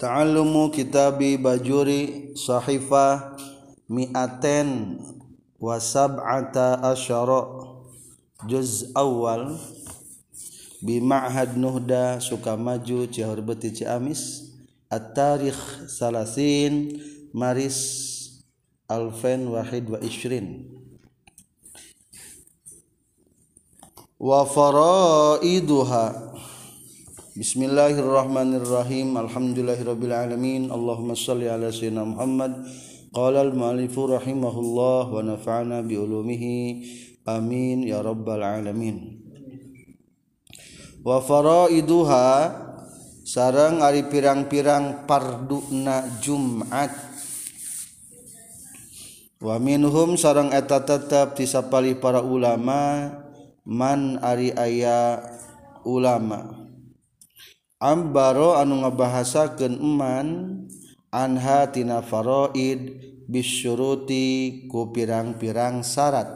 Ta'allumu kitabi bajuri sahifah mi'aten wa sab'ata asyara juz awal. Bi ma'had nuhda sukamaju beti ciamis. At-tarikh salasin maris alfen wahid wa ishrin. Wa faraiduha Bismillahirrahmanirrahim. Alhamdulillahirabbil alamin. Allahumma shalli ala sayyidina Muhammad. Qala al muallifu rahimahullah wa nafa'ana bi ulumihi. Amin ya rabbal alamin. Wa faraiduha sareng ari pirang-pirang parduna Jumat. Wa minhum sareng eta tetep disapali para ulama man ari aya ulama ambaro anu ngabahasakeun iman anha tina faraid bisyuruti ku pirang-pirang syarat.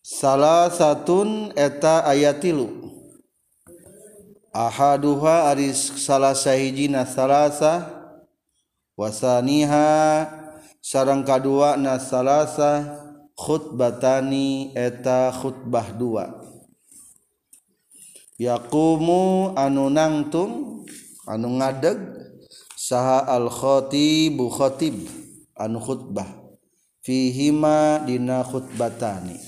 Salah satun eta ayat tilu. Ahaduha aris salah sahijina salasa wasaniha sarang kadua na salasa khutbatani eta khutbah dua. yakumu anu nangtung anu ngadeg saha al-khatibu khatib anu khutbah. Fihima dina khutbatani.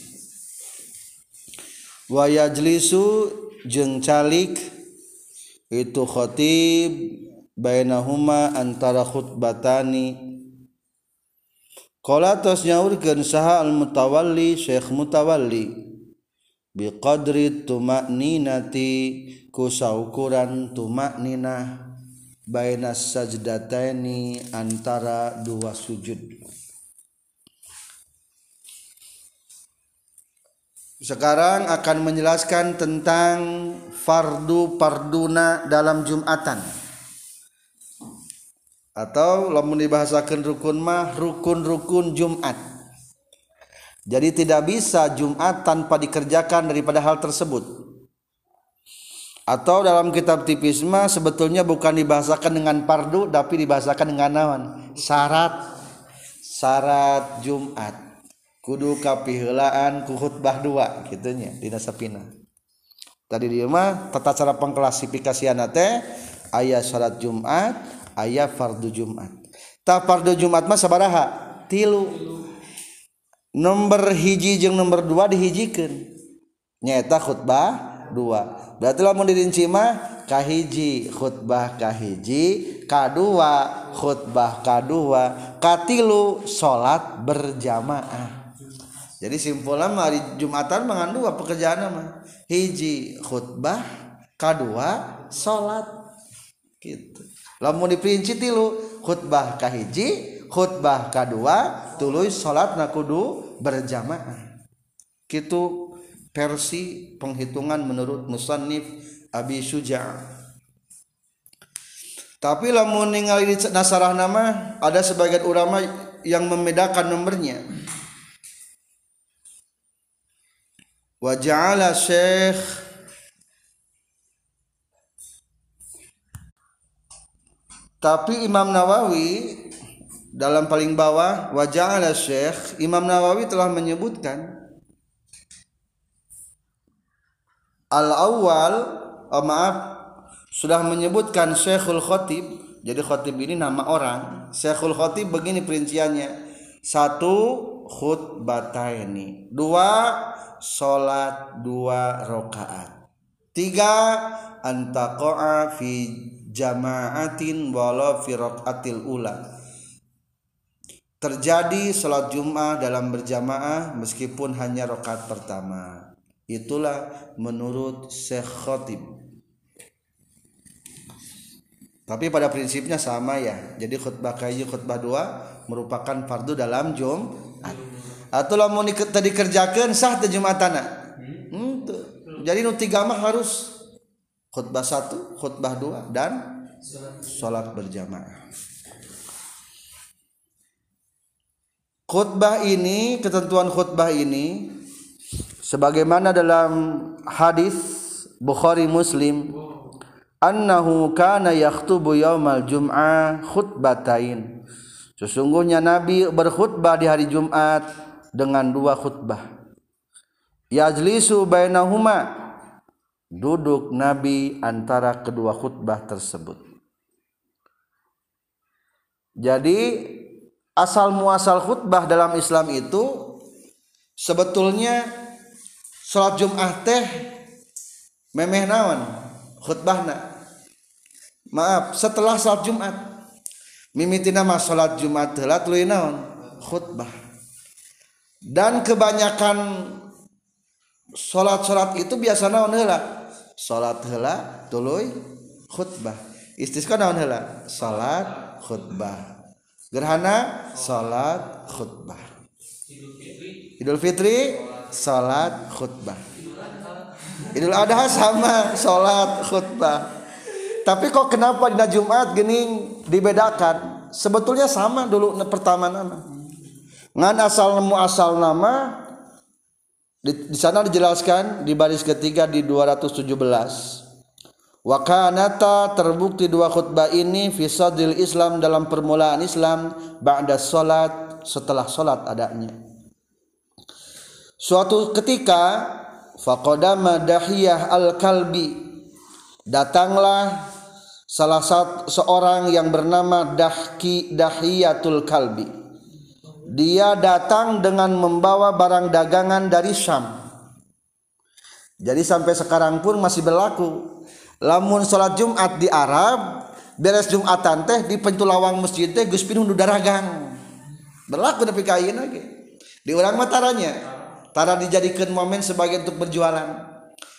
Wa yajlisu jeung calik itu khatib bainahuma antara khutbatani. Qala nyaurkeun saha al-mutawalli Syekh Mutawalli. Biqadri tumakninati ku saukuran tumakninah baina sajdataini antara dua sujud. Sekarang akan menjelaskan tentang fardu parduna dalam Jumatan. Atau lamun dibahasakan rukun mah rukun-rukun Jumat jadi tidak bisa Jumat tanpa dikerjakan daripada hal tersebut. Atau dalam kitab tipisma sebetulnya bukan dibahasakan dengan pardu tapi dibahasakan dengan nawan. Syarat syarat Jumat. Kudu kapihelaan ku khutbah dua gitunya di nasapina. Tadi dia mah tata cara pengklasifikasian teh ayat syarat Jumat, ayat fardu Jumat. Tak fardu Jumat mah sabaraha? Tilu nomor hiji jeung nomor dua dihijikan nyata khutbah dua. Berarti lamun dirinci mah kahiji khutbah kahiji kadua khutbah kadua katilu salat berjamaah. Jadi simpulnya hari Jumatan mengandung dua pekerjaan mah. Hiji khutbah kadua salat gitu. Lamun diperinci tilu khutbah kahiji khutbah kedua tuluy salat nakudu berjamaah. Gitu versi penghitungan menurut musannif Abi Suja' tapi lamun ningali di nasarah nama ada sebagian ulama yang membedakan nomornya. Wa ja'ala syekh tapi Imam Nawawi dalam paling bawah wajah ala syekh Imam Nawawi telah menyebutkan al awal oh maaf sudah menyebutkan Syekhul Khotib jadi Khotib ini nama orang. Syekhul Khotib begini perinciannya. Satu khutbataini dua sholat dua rokaat tiga antaqa'a fi jama'atin walau fi rokaatil ula terjadi salat Jumat dalam berjamaah meskipun hanya rakaat pertama. Itulah menurut Syekh Khatib. Tapi pada prinsipnya sama ya. Jadi khutbah kayu khutbah dua merupakan fardu dalam Jumat. Atau lamun tadi kerjakan sah teh Jumatana. Hmm, Jadi nu tiga mah harus khutbah satu, khutbah dua dan sholat berjamaah. Khutbah ini ketentuan khutbah ini sebagaimana dalam hadis Bukhari Muslim annahu kana yaktubu yaumal jum'ah khutbatain. Sesungguhnya nabi berkhutbah di hari Jumat dengan dua khutbah. Yajlisu bainahuma duduk nabi antara kedua khutbah tersebut. Jadi asal muasal khutbah dalam Islam itu sebetulnya salat Jumat teh memeh naon khutbahna. Maaf setelah salat Jumat mimiti nama salat Jumat heula tuluy naon khutbah. Dan kebanyakan salat-salat itu biasa naon heula salat heula tuluy khutbah. Istisqa naon heula salat khutbah gerhana salat khutbah. Idul Fitri salat khutbah. Idul Adha sama salat khutbah. Tapi kok kenapa di Jumat gening dibedakan? Sebetulnya sama dulu pertama nama. Ngan asal nemu asal nama di, di sana dijelaskan di baris ketiga di 217 Wakanata terbukti dua khutbah ini fisadil Islam dalam permulaan Islam ba'da salat setelah salat adanya. Suatu ketika faqadama dahiyah al-kalbi datanglah salah satu seorang yang bernama Dahki Dahiyatul Kalbi. Dia datang dengan membawa barang dagangan dari Syam. Jadi sampai sekarang pun masih berlaku. Lamun salat Jumat di Arab, beres Jumatan teh di pintu lawang masjid teh geus pinuh daragang. Berlaku tapi kain lagi. Di orang mataranya, tara dijadikan momen sebagai untuk berjualan.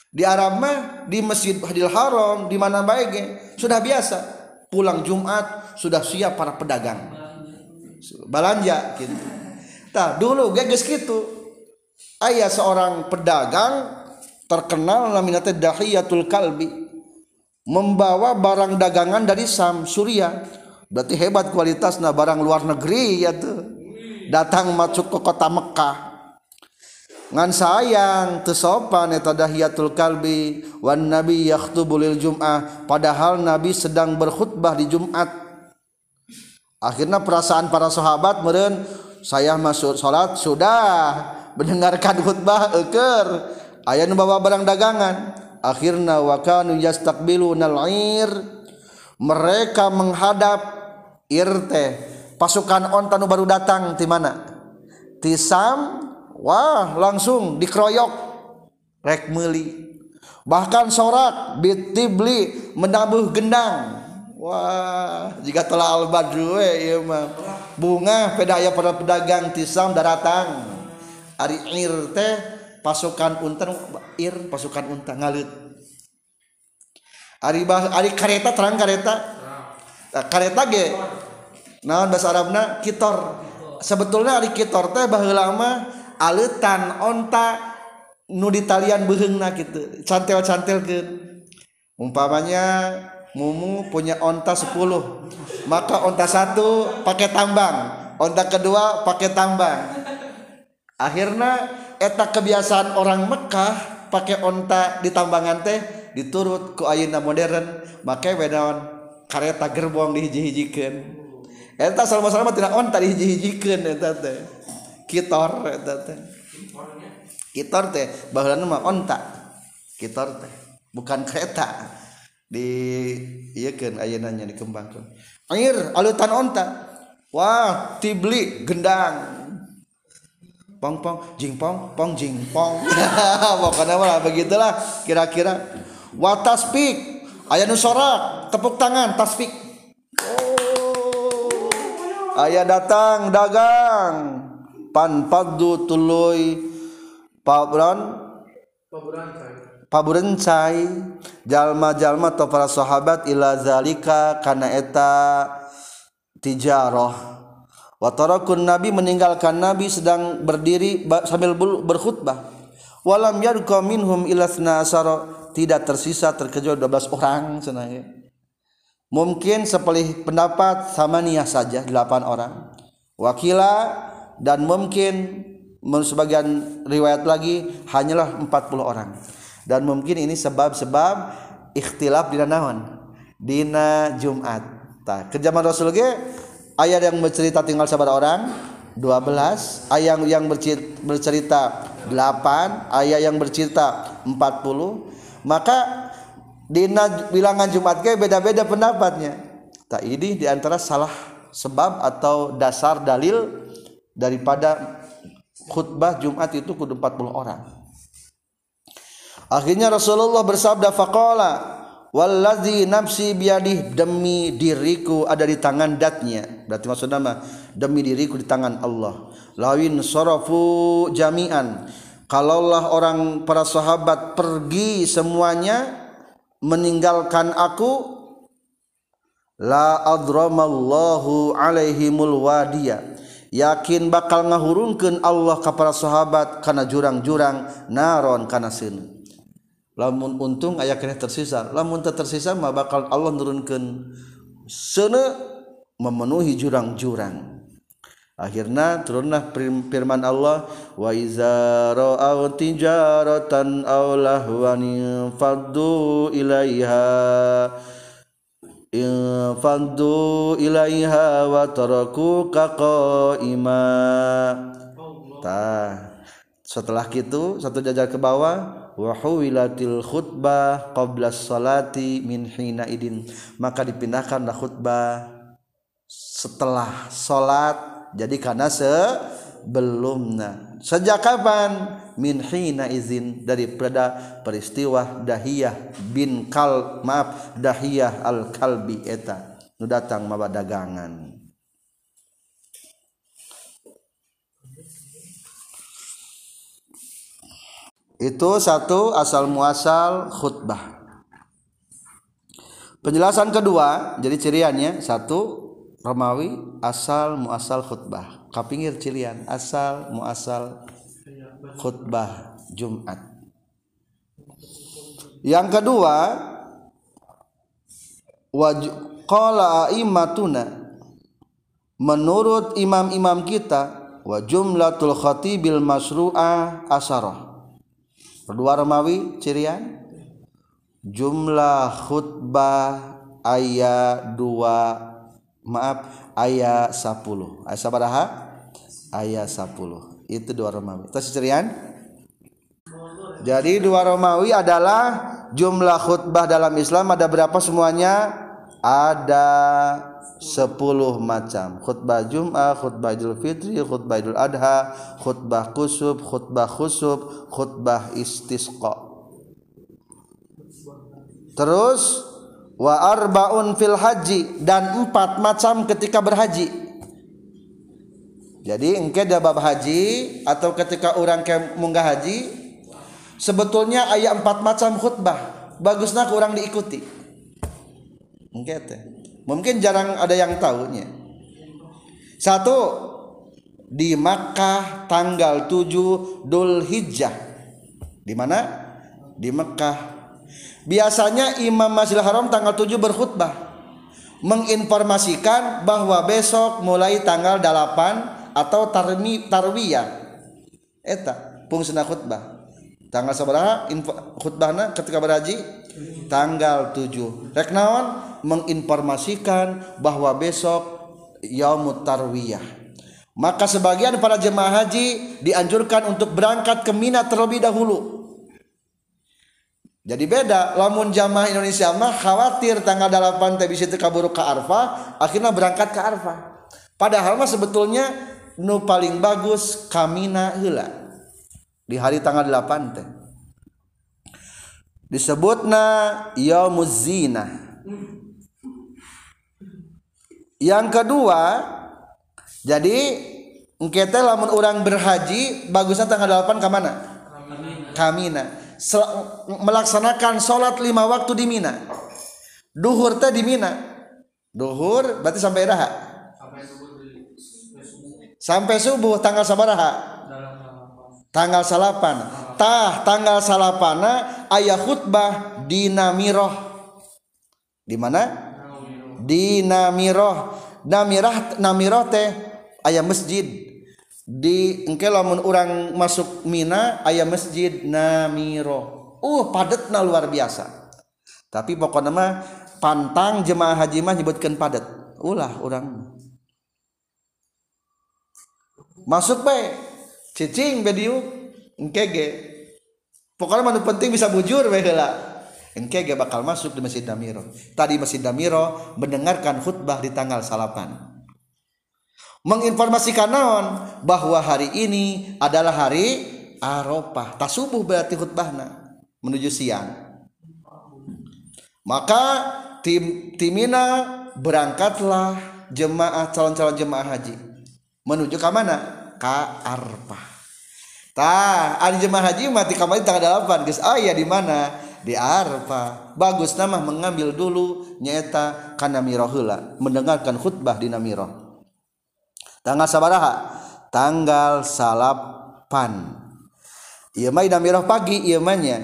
Di Arab mah di Masjid Hadil Haram di mana baik sudah biasa. Pulang Jumat sudah siap para pedagang. Belanja gitu. Nah dulu geges gitu ayah seorang pedagang terkenal namanya Dahiyatul Kalbi membawa barang dagangan dari Sam Suria berarti hebat kualitasnya barang luar negeri ya tuh. Datang masuk ke kota Mekah. Ngan sayang tesopan eta dahiyatul kalbi. Wan nabi yakhtubul lil jum'ah. Padahal nabi sedang berkhutbah di Jumat. Akhirnya perasaan para sahabat meren saya masuk salat sudah. Mendengarkan khutbah eker aya nu bawa barang dagangan akhirna wakanu al-ir mereka menghadap irte pasukan onta nu baru datang di mana? Tisam wah langsung dikeroyok. Rek meli bahkan sorak bitibli menabuh gendang. Wah, jika telah al-badru eh, ya mah. Bunga pedaya para pedagang tisam daratang. Ari ir teh pasukan unta ir pasukan unta ngalut. Ari bah ari kareta terang kareta. Nah, kareta ge naon bahasa Arabna? Kitor. Sebetulnya ari kitor teh baheula mah aletan onta nu di talian behengna gitu cantel-cantel ke umpamanya mumu punya onta 10 maka onta satu pakai tambang onta kedua pakai tambang. Akhirnya eta kebiasaan orang Mekah pakai onta di tambangan teh diturut ku ayeuna modern make wedawan kareta gerbong dihiji-hijikeun eta salma-salma tidak onta dihiji-hijikeun eta teh. Kitor eta teh. Kitor teh baheulana mah onta. Kitor teh bukan kereta. Di ieukeun ayeuna nya dikembangkeun. Air alutan onta. Wah tibli gendang. Pong pong jing pong pong jing pong. Pokoknya mah begitulah kira-kira. Wa tasbik aya nu sorak tepuk tangan tasbik oh. Aya datang dagang. Pan padu tuluy pabron paburencai. Jalma-jalma atau para sahabat ila zalika kana eta tijarah wa tarakun nabi meninggalkan nabi sedang berdiri sambil berkhutbah. Walam yadqa minhum ila asara tidak tersisa terkecuali 12 orang cenah mungkin sepelih pendapat sama niat saja 8 orang. Wakila dan mungkin sebagian riwayat lagi hanyalah 40 orang. Dan mungkin ini sebab-sebab ikhtilaf dina naon dina Jumat. Tah ke zaman Rasul ge ayat yang bercerita tinggal sabar orang 12 ayat yang bercerita 8 ayat yang bercerita 40 maka dina bilangan Jumat ge beda-beda pendapatnya. Tak ini di antara salah sebab atau dasar dalil daripada khutbah Jumat itu kudu 40 orang. Akhirnya Rasulullah bersabda faqala wallazi nafsi biadih demi diriku ada di tangan datnya. Berarti maksud nama demi diriku di tangan Allah. Lawin sarafu jami'an. Kalaulah orang para sahabat pergi semuanya meninggalkan aku la adramallahu alaihimul wadiya. Yakin bakal ngahurungkeun Allah ka para sahabat kana jurang-jurang naron kana seun lamun untung aya kene tersisa. Lamun tak tersisa mah bakal Allah nurunkan sene memenuhi jurang-jurang. Akhirnya turunlah firman Allah wa iza ra'aw tijaratan aw lahwan faddu ilaiha. Infaddu ilaiha wa tarakuka qaima. Tah setelah itu satu jajar ke bawah wa huwilatil khutbah qabla salati min hina idin. Maka dipindahkanlah khutbah setelah salat. Jadi karena sebelumna sejak kapan? Min hina izin. Daripada peristiwa dahiyah bin kal maaf dahiyah al kalbi eta. Nu datang mawa dagangan itu satu asal muasal khutbah penjelasan kedua jadi ciriannya satu Romawi asal muasal khutbah kapingir cirian asal muasal khutbah Jumat. Yang kedua, qala aimatuna menurut imam-imam kita wa jumlatul khatibil masru'ah asarah. Kedua Romawi cirian? Jumlah khutbah ayat 2 maaf ayat 10. Ayat sabaraha? Ayat 10 itu dua Romawi. Terus cerian jadi dua Romawi adalah jumlah khutbah dalam Islam ada berapa semuanya? Ada sepuluh macam. Khutbah Jum'ah, khutbah Idul Fitri, khutbah Idul Adha, khutbah kusub, khutbah khusub, khutbah istisqa. Terus wa arbaun fil haji dan empat macam ketika berhaji. Jadi engke da bab haji atau ketika orang ke munggah haji sebetulnya ayat empat macam khutbah. Bagusnya kurang diikuti. Engke teh mungkin jarang ada yang tahunya satu di Makkah tanggal 7 Dhul Hijjah di mana? Di Mekah biasanya Imam Masjidil Haram tanggal 7 berkhutbah menginformasikan bahwa besok mulai tanggal 8 atau tarmi tarwiyah. Eta fungsina khutbah tanggal sabaraha khutbahna ketika berhaji tanggal 7 rek naon? Menginformasikan bahwa besok yaumut tarwiyah. Maka sebagian para jemaah haji dianjurkan untuk berangkat ke Mina terlebih dahulu. Jadi beda lamun jamaah Indonesia mah khawatir tanggal 8 teh bisa kaburu ke Arfah akhirnya berangkat ke Arfah. Padahal mah sebetulnya nu paling bagus kamina heula di hari tanggal 8 teh. Disebutna yaumuz zina. Yang kedua jadi engke lamun orang berhaji bagusnya tanggal 8 ke mana? Kamina. Melaksanakan sholat lima waktu di Mina. Duhur teh di Mina. Duhur berarti sampai dah sampai subuh tanggal sabaraha tanggal salapan. Tah tanggal salapana eh, ayah khutbah dinamiroh di mana? Dinamiroh namirah namiroh teh ayah masjid. Di engke lamun orang masuk Mina ayah masjid namiroh uh padatna luar biasa. Tapi pokoknya mah pantang jemaah haji mah nyebutkan padat ulah orang masuk baik cicing bediu engkege. Pokoknya mana penting bisa bujur baik lah engkege bakal masuk di masjid Damiro. Tadi masjid Damiro mendengarkan khutbah di tanggal salapan. Menginformasikan naon bahwa hari ini adalah hari Arafah. Tak subuh berarti khutbahna menuju siang. Maka tim timina berangkatlah jemaah calon-calon jemaah haji. Menuju ke mana? Ka Arfah Tah, ari jemaah haji mati kamari tanggal 8 geus aya di mana? Di Arfa. Bagus nama mengambil dulu nyaeta kana miraheula, mendengarkan khutbah di Namiro. Tanggal sabaraha? Tanggal salapan. Ieu mah Namiro pagi ieu mah nya.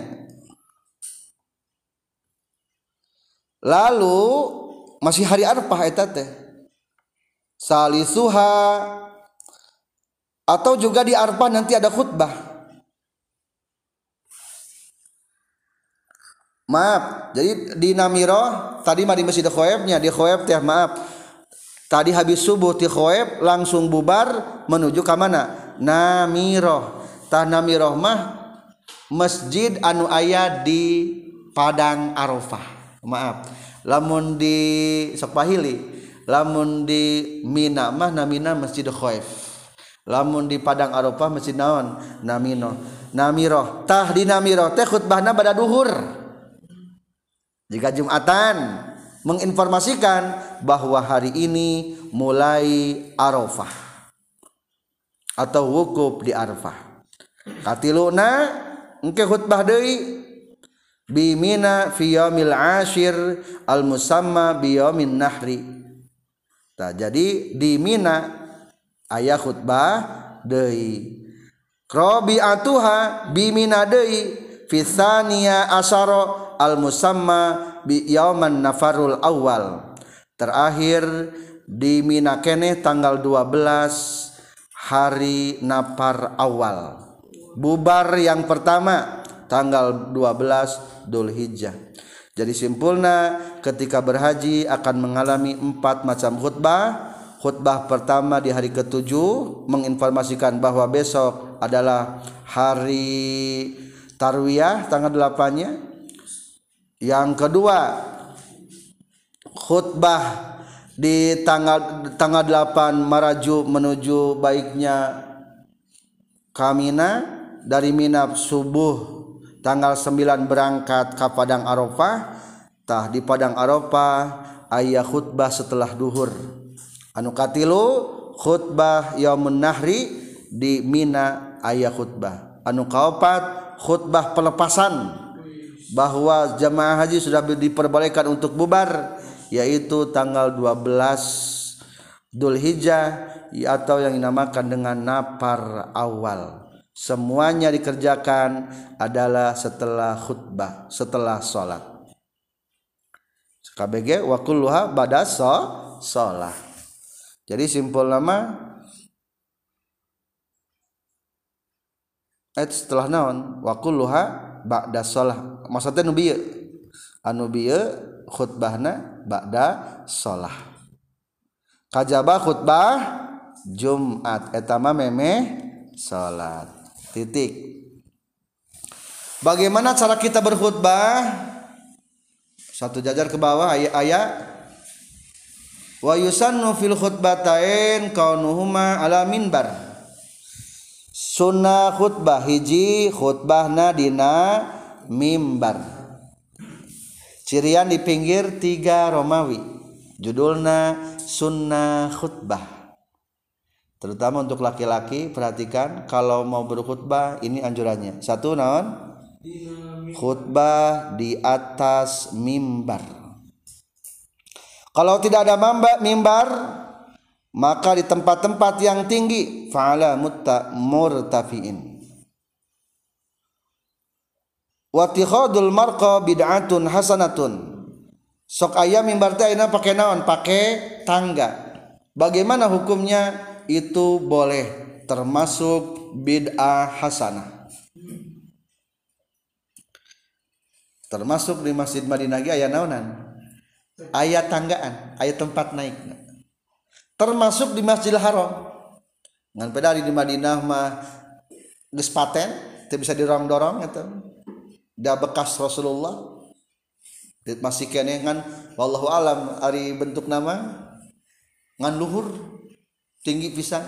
Lalu masih hari Arfah eta teh. Salisuha atau juga di Arfah nanti ada khutbah. Maaf jadi di Namiro tadi mah di Masjid Khoebnya di Khoeb teh maaf. Tadi habis subuh di Khoeb langsung bubar menuju ke mana? Namiro. Tah Namiro mah masjid anu ayah di Padang Arafah. Maaf. Lamun di Sepahili lamun di Mina mah namina Masjid Khoeb lamun di Padang Arafah masjid naon? Namino namiroh tah di namiroh teh khutbahna pada duhur. Jika Jumatan menginformasikan bahwa hari ini mulai Arafah atau wukuf di Arafah. Katiluna engke khutbah deui. Bimina fi yaumil ashir al musamma bi yaumin nahri. Nah, jadi di Mina ayah khutbah deui. Atuha bimina deui fisania asaro al musamma bi yauman nafarul awal. Terakhir di Mina kene tanggal 12 hari napar awal. Bubar yang pertama tanggal 12 Dhul Hijjah jadi simpulna ketika berhaji akan mengalami empat macam khutbah khutbah pertama di hari ketujuh menginformasikan bahwa besok adalah hari tarwiyah tanggal delapannya. Yang kedua khutbah di tanggal tanggal 8 maraju menuju baiknya kamina dari Mina subuh tanggal 9 berangkat ke Padang Arafah. Tah di Padang Arafah ayah khutbah setelah duhur anukatilu khutbah yaumun nahri di Mina ayah khutbah. Anu kaopat khutbah pelepasan bahwa jamaah haji sudah diperbolehkan untuk bubar yaitu tanggal 12 Dhul Hijjah atau yang dinamakan dengan napar awal. Semuanya dikerjakan adalah setelah khutbah setelah sholat. KBG wakulluha bada so, sholat jadi simpul nama ayat setelah naon? Wa kulluha ba'da shalah. Maksudnya nu bieu anu khutbahna ba'da shalah. Kajaba khutbah Jumat. Eta mah memeh salat titik. Bagaimana cara kita berkhutbah? Satu jajar ke bawah ayat-ayat wa yusannu fil khutbatain kaunuhuma ala minbar. Sunnah khutbah hiji khutbahna dina mimbar. Cirian di pinggir tiga Romawi. Judulna sunnah khutbah. Terutama untuk laki-laki perhatikan kalau mau berkhutbah ini anjurannya. Satu naon? Khutbah di atas mimbar kalau tidak ada mimbar maka di tempat-tempat yang tinggi fa'ala mutta murtafiin. Wa tikhadul marqa bid'atun hasanatun. Sok aya mimbar teh ayeuna pake naon? Pake tangga. Bagaimana hukumnya? Itu boleh termasuk bid'ah hasanah. Termasuk di Masjid Madinah aya naonan ayat tanggaan ayat tempat naik. Termasuk di Masjidil Haram. Ngan pedari di Madinah mah geus paten teu bisa dorong-dorong eta. Da bekas Rasulullah. Masih kene ngan wallahu alam ari bentuk nama. Ngan luhur tinggi pisang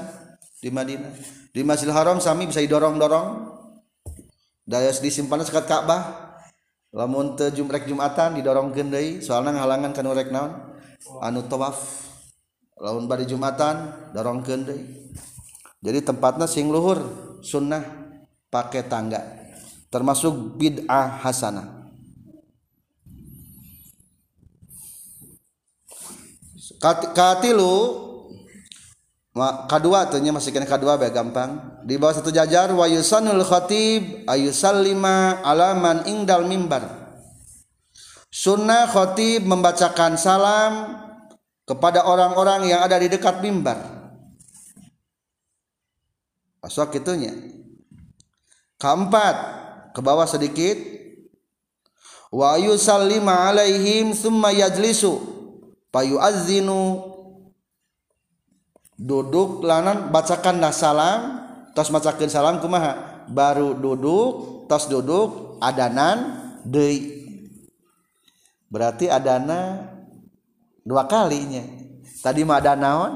di Madinah. Di Masjidil Haram sami bisa didorong-dorong. Daya disimpan sekat Ka'bah lamun teu jumrek Jumatan didorongkeun deui soalna halangan kana rek naon? Anu tawaf. Lamun bari Jumatan dorongkeun deui. Jadi tempatnya sing luhur sunnah pakai tangga termasuk bid'ah hasanah. Katilu kedua masih kena kedua bae gampang. Di bawah satu jajar wa yusanul khatib ayusallima alaman ingdal mimbar. Sunnah khatib membacakan salam kepada orang-orang yang ada di dekat mimbar. Asok itunya. Keempat ke bawah sedikit. Wa yusallima alaihim summa yajlisu payuazzinu duduk lanan bacakan dah salam tos macakeun salam kumaha? Baru duduk tos duduk adanan deui. Berarti adana dua kalinya. Tadi mah ada naon?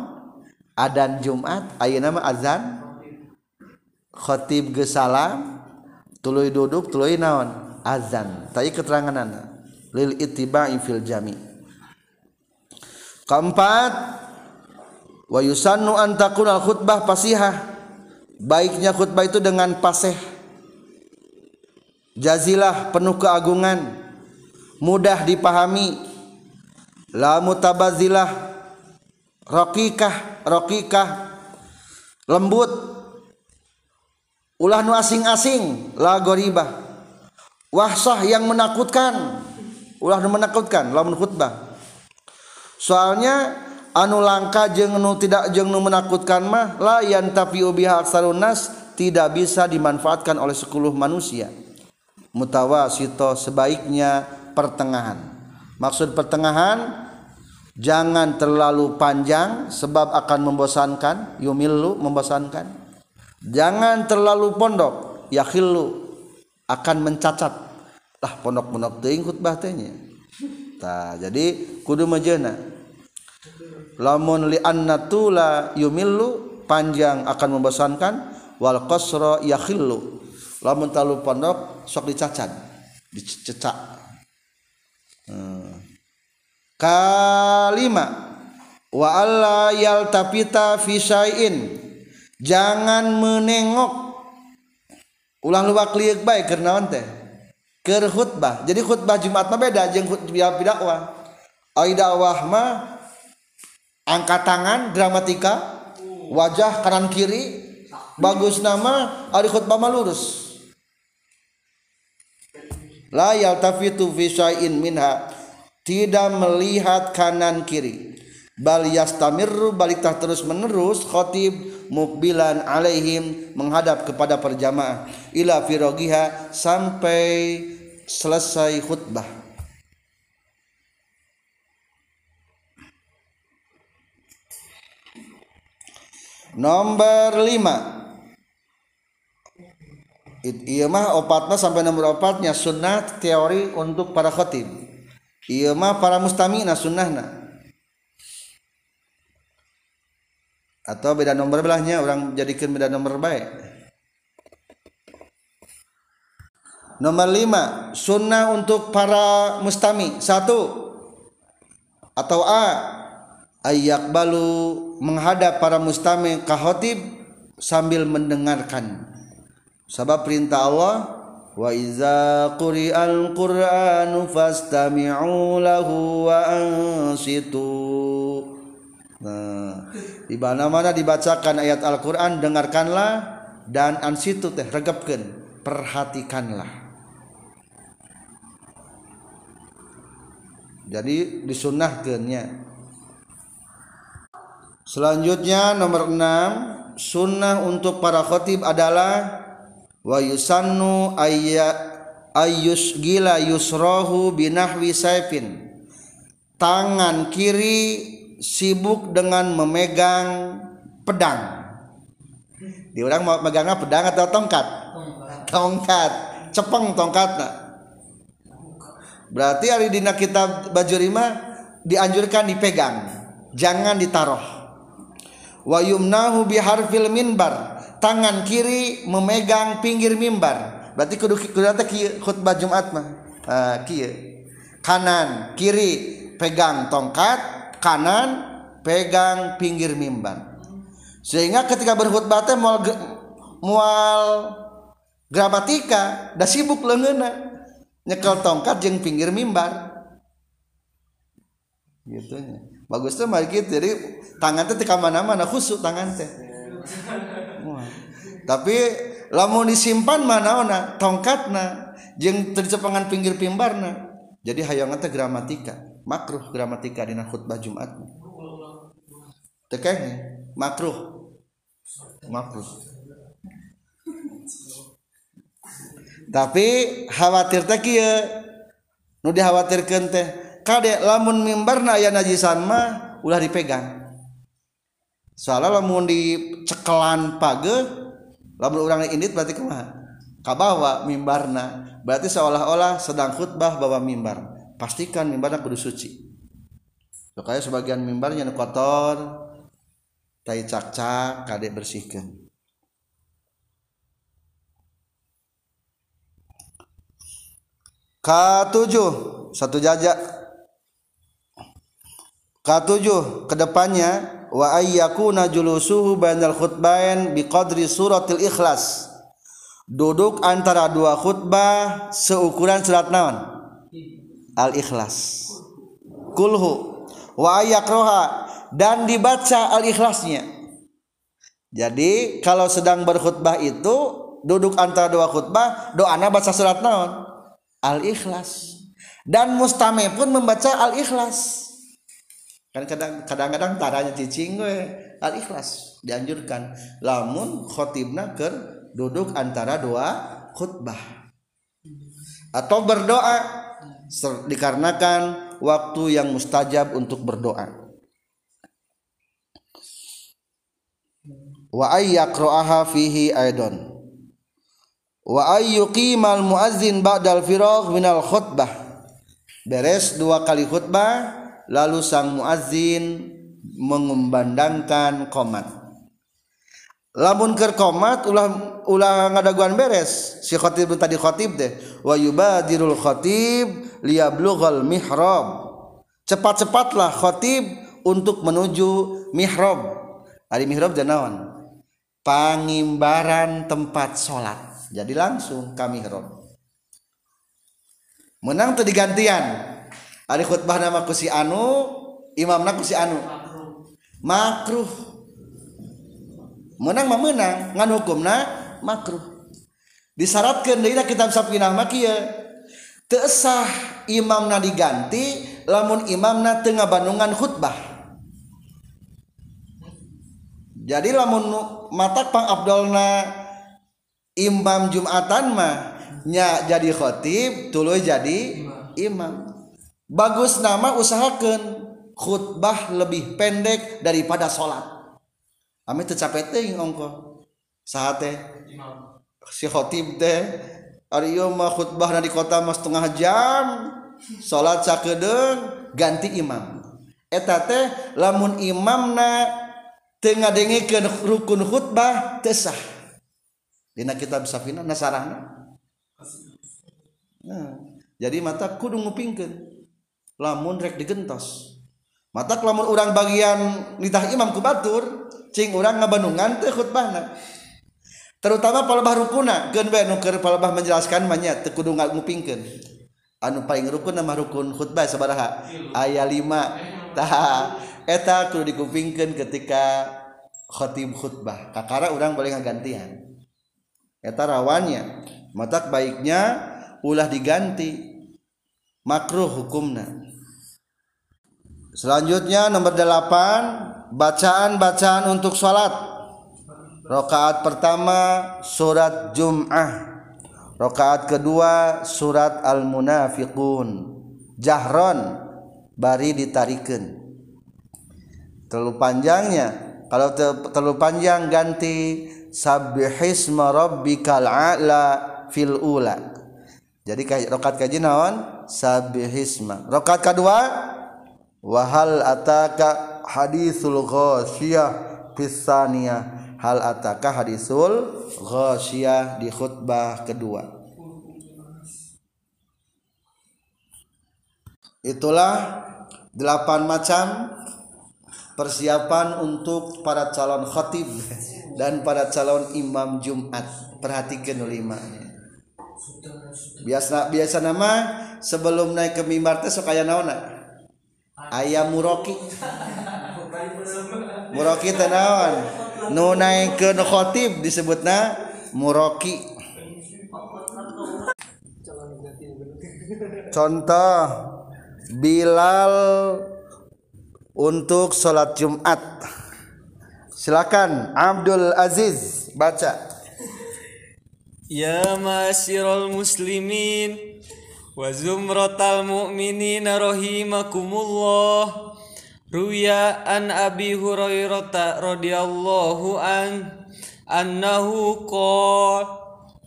Adan Jumat ayeuna mah azan? Khatib ge salam tuluy duduk tuluy naon? Azan. Tadi keteranganana. Lil ittiba'i fil jami. Keempat wa yusannu an takuna khutbah fasihah. Baiknya khutbah itu dengan pasih. Jazilah penuh keagungan. Mudah dipahami. La mutabazilah. Rokikah rokikah. Lembut. Ulah nu asing-asing. La goribah. Wahsah yang menakutkan. Ulah nu menakutkan. Lamun khutbah. Soalnya anu langka jengnu tidak jengnu menakutkan mah layan tapi ubiha aksarunas tidak bisa dimanfaatkan oleh sepuluh manusia. Mutawasito sebaiknya pertengahan. Maksud pertengahan jangan terlalu panjang sebab akan membosankan yumilu membosankan. Jangan terlalu pondok yakhillu akan mencacat. Lah pondok-pondok teuing khutbah tehnya tah jadi kudu majena lamun li anna tula yumillu panjang akan membosankan wal qasra yakhillu. Lamun talu pondok sok dicacat dicecak. Hmm. kalima wa alla yaltapita fi syai'in. Jangan menengok. Ulah luwak liuk bae keur naon teh? Keur khutbah. Jadi khutbah Jumat mah beda jeung khutbah dakwah. Ai dakwah mah angkat tangan dramatika. Wajah kanan kiri. Bagus nama ari khutbah lurus la yaltafitu fi syai'in minha. Tidak melihat kanan kiri. Bal yastamirru balik terus menerus khatib mukbilan alaihim menghadap kepada perjamaah. Ila firogiha sampai selesai khutbah nomor 5 iya mah opatnya sampai nomor opatnya sunnah teori untuk para khotib iya mah para mustamina sunnahna. Atau beda nomor belahnya orang jadikan beda nomor baik. Nomor 5 sunnah untuk para mustami. Satu. Atau A. ayak balu menghadap para mustami kahotib sambil mendengarkan. Sebab perintah Allah wa iza quri'al qur'anu fastami'u lahu wa ansitu. Nah di mana-mana dibacakan ayat Al-Qur'an dengarkanlah dan ansitu teh regepkeun perhatikanlah. Jadi disunnahkeunnya Selanjutnya nomor 6 sunnah untuk para khotib adalah wa yusannu ayya ayus gila yusrohu binahwi saifin. Tangan kiri sibuk dengan memegang pedang. Di orang mau megangnya pedang atau tongkat? Tongkat. Cepeng tongkatnya berarti hari dina kitab baju rima dianjurkan dipegang jangan ditaruh wayumnahu biharfil minbar. Tangan kiri memegang pinggir mimbar. Berarti kudu kudu khutbah Jumat mah. Uh, kieu. Kanan kiri pegang tongkat kanan pegang pinggir mimbar. Sehingga ketika berkhutbah teh mual mual gramatika dah sibuk leungeuna nyekel tongkat jeung pinggir mimbar. Gitu ya bagus tuh mah gitu jadi tangan teh teka mana-mana khusuk tangan teh. Tapi lamun disimpan mana ona tongkatna jeng tercepangan pinggir pimbarna. Jadi hayang teh gramatika makruh gramatika dina khutbah Jumat. Tekehnya makruh. Makruh. Tapi khawatir teh kieu nu dikhawatirkeun teh kade lamun mimbarna aya najisan mah ulah dipegang. Soalnya lamun dicekelan page lamun urang indit berarti kumaha? Kabawa mimbarna. Berarti seolah-olah sedang khutbah bawa mimbar. Pastikan mimbarna kudu suci. Supaya sebagian mimbarnya kotor tai cak-cak kade bersihkan K7 satu jajak K7 ke depannya wa ayyakuna julusuhu bainal khutbain biqadri suratil ikhlas. Duduk antara dua khutbah seukuran surat naon? Al ikhlas kulhu. Wa ayyakroha dan dibaca al ikhlasnya jadi kalau sedang berkhutbah itu duduk antara dua khutbah doanya baca surat naon? Al-ikhlas. Dan mustame pun membaca al-ikhlas kan kadang kadang taranya cicing gue al-ikhlas dianjurkan. Lamun khotibna ker duduk antara dua khutbah. Atau berdoa. Dikarenakan waktu yang mustajab untuk berdoa. Wa ayyaqra'aha fihi aidon wa ayyuqimal muazzin ba'dal firagh minal khutbah. Beres dua kali khutbah lalu sang muazzin mengumandangkan komat. Lamun keur komat ulah ulah ngadaguan beres. Si khatib tadi khatib deh wa yubadirul khatib liyablughal mihrab. Cepat-cepatlah khatib untuk menuju mihrab. Ari mihrab janawan pangimbaran tempat salat jadi langsung kami heron menang tuh digantian Ari khutbah nama ku si anu, imamna ku si anu. Makruh. Menang mah menang, ngan hukumna makruh. Disyaratkeun deui kitab sapinah mah kieu. Teu sah imamna diganti lamun imamna teu ngabandungan khutbah. Jadi lamun matak pang Abdulna imam Jumatan mah nya jadi khotib tuluy jadi imam. bagus nama usahakan khutbah lebih pendek daripada sholat. Amin tercapai teh ongko saat teh? Si khotib teh ari mah khutbah di kota mas setengah jam sholat sakedeng ganti imam. Eta teh lamun imamna tengah dengekeun rukun khutbah tesah dina kitab safina nasarana nah, jadi mata kudu ngupingkeun. lamun rek digentos. Mata lamun orang bagian nitah imam kubatur cing orang ngabandungan teh khutbahna. Terutama palbah rukuna gen bae nu keur palbah menjelaskan banyak teu kudu ngupingkeun anu paling rukun nama rukun khutbah sabaraha? Aya 5 tah eta kudu dikupingkeun ketika khatib khutbah. Kakara urang boleh ngagantian. Eta rawannya mata baiknya ulah diganti makruh hukumna. Selanjutnya nomor 8 bacaan-bacaan untuk sholat. Rakaat pertama surat Jum'ah. Rakaat kedua surat al-munafiqun. Jahron bari ditarikan. Terlalu panjangnya. Kalau terlalu panjang ganti. Sabbihisma rabbikal a'la fil ula. Jadi rakaat kaji naon? Sabbihisma. Rakaat kedua wahal ataka hadisul ghasyiyah pisaniyah hal ataka hadisul ghasyiyah di khutbah kedua? Itulah delapan macam persiapan untuk para calon khatib dan para calon imam Jumat. Perhatikan limanya biasa biasa nama sebelum naik ke mimbar teh sok aya naona ayam muroki. Muroki tenawan nu naikeun khatib disebutna muroki. Contoh Bilal untuk sholat Jumat. Silakan Abdul Aziz baca. Ya masyiral muslimin wa zumratal mu'minin rahimakumullah. Ruya an Abi Hurairah radhiyallahu an annahu qala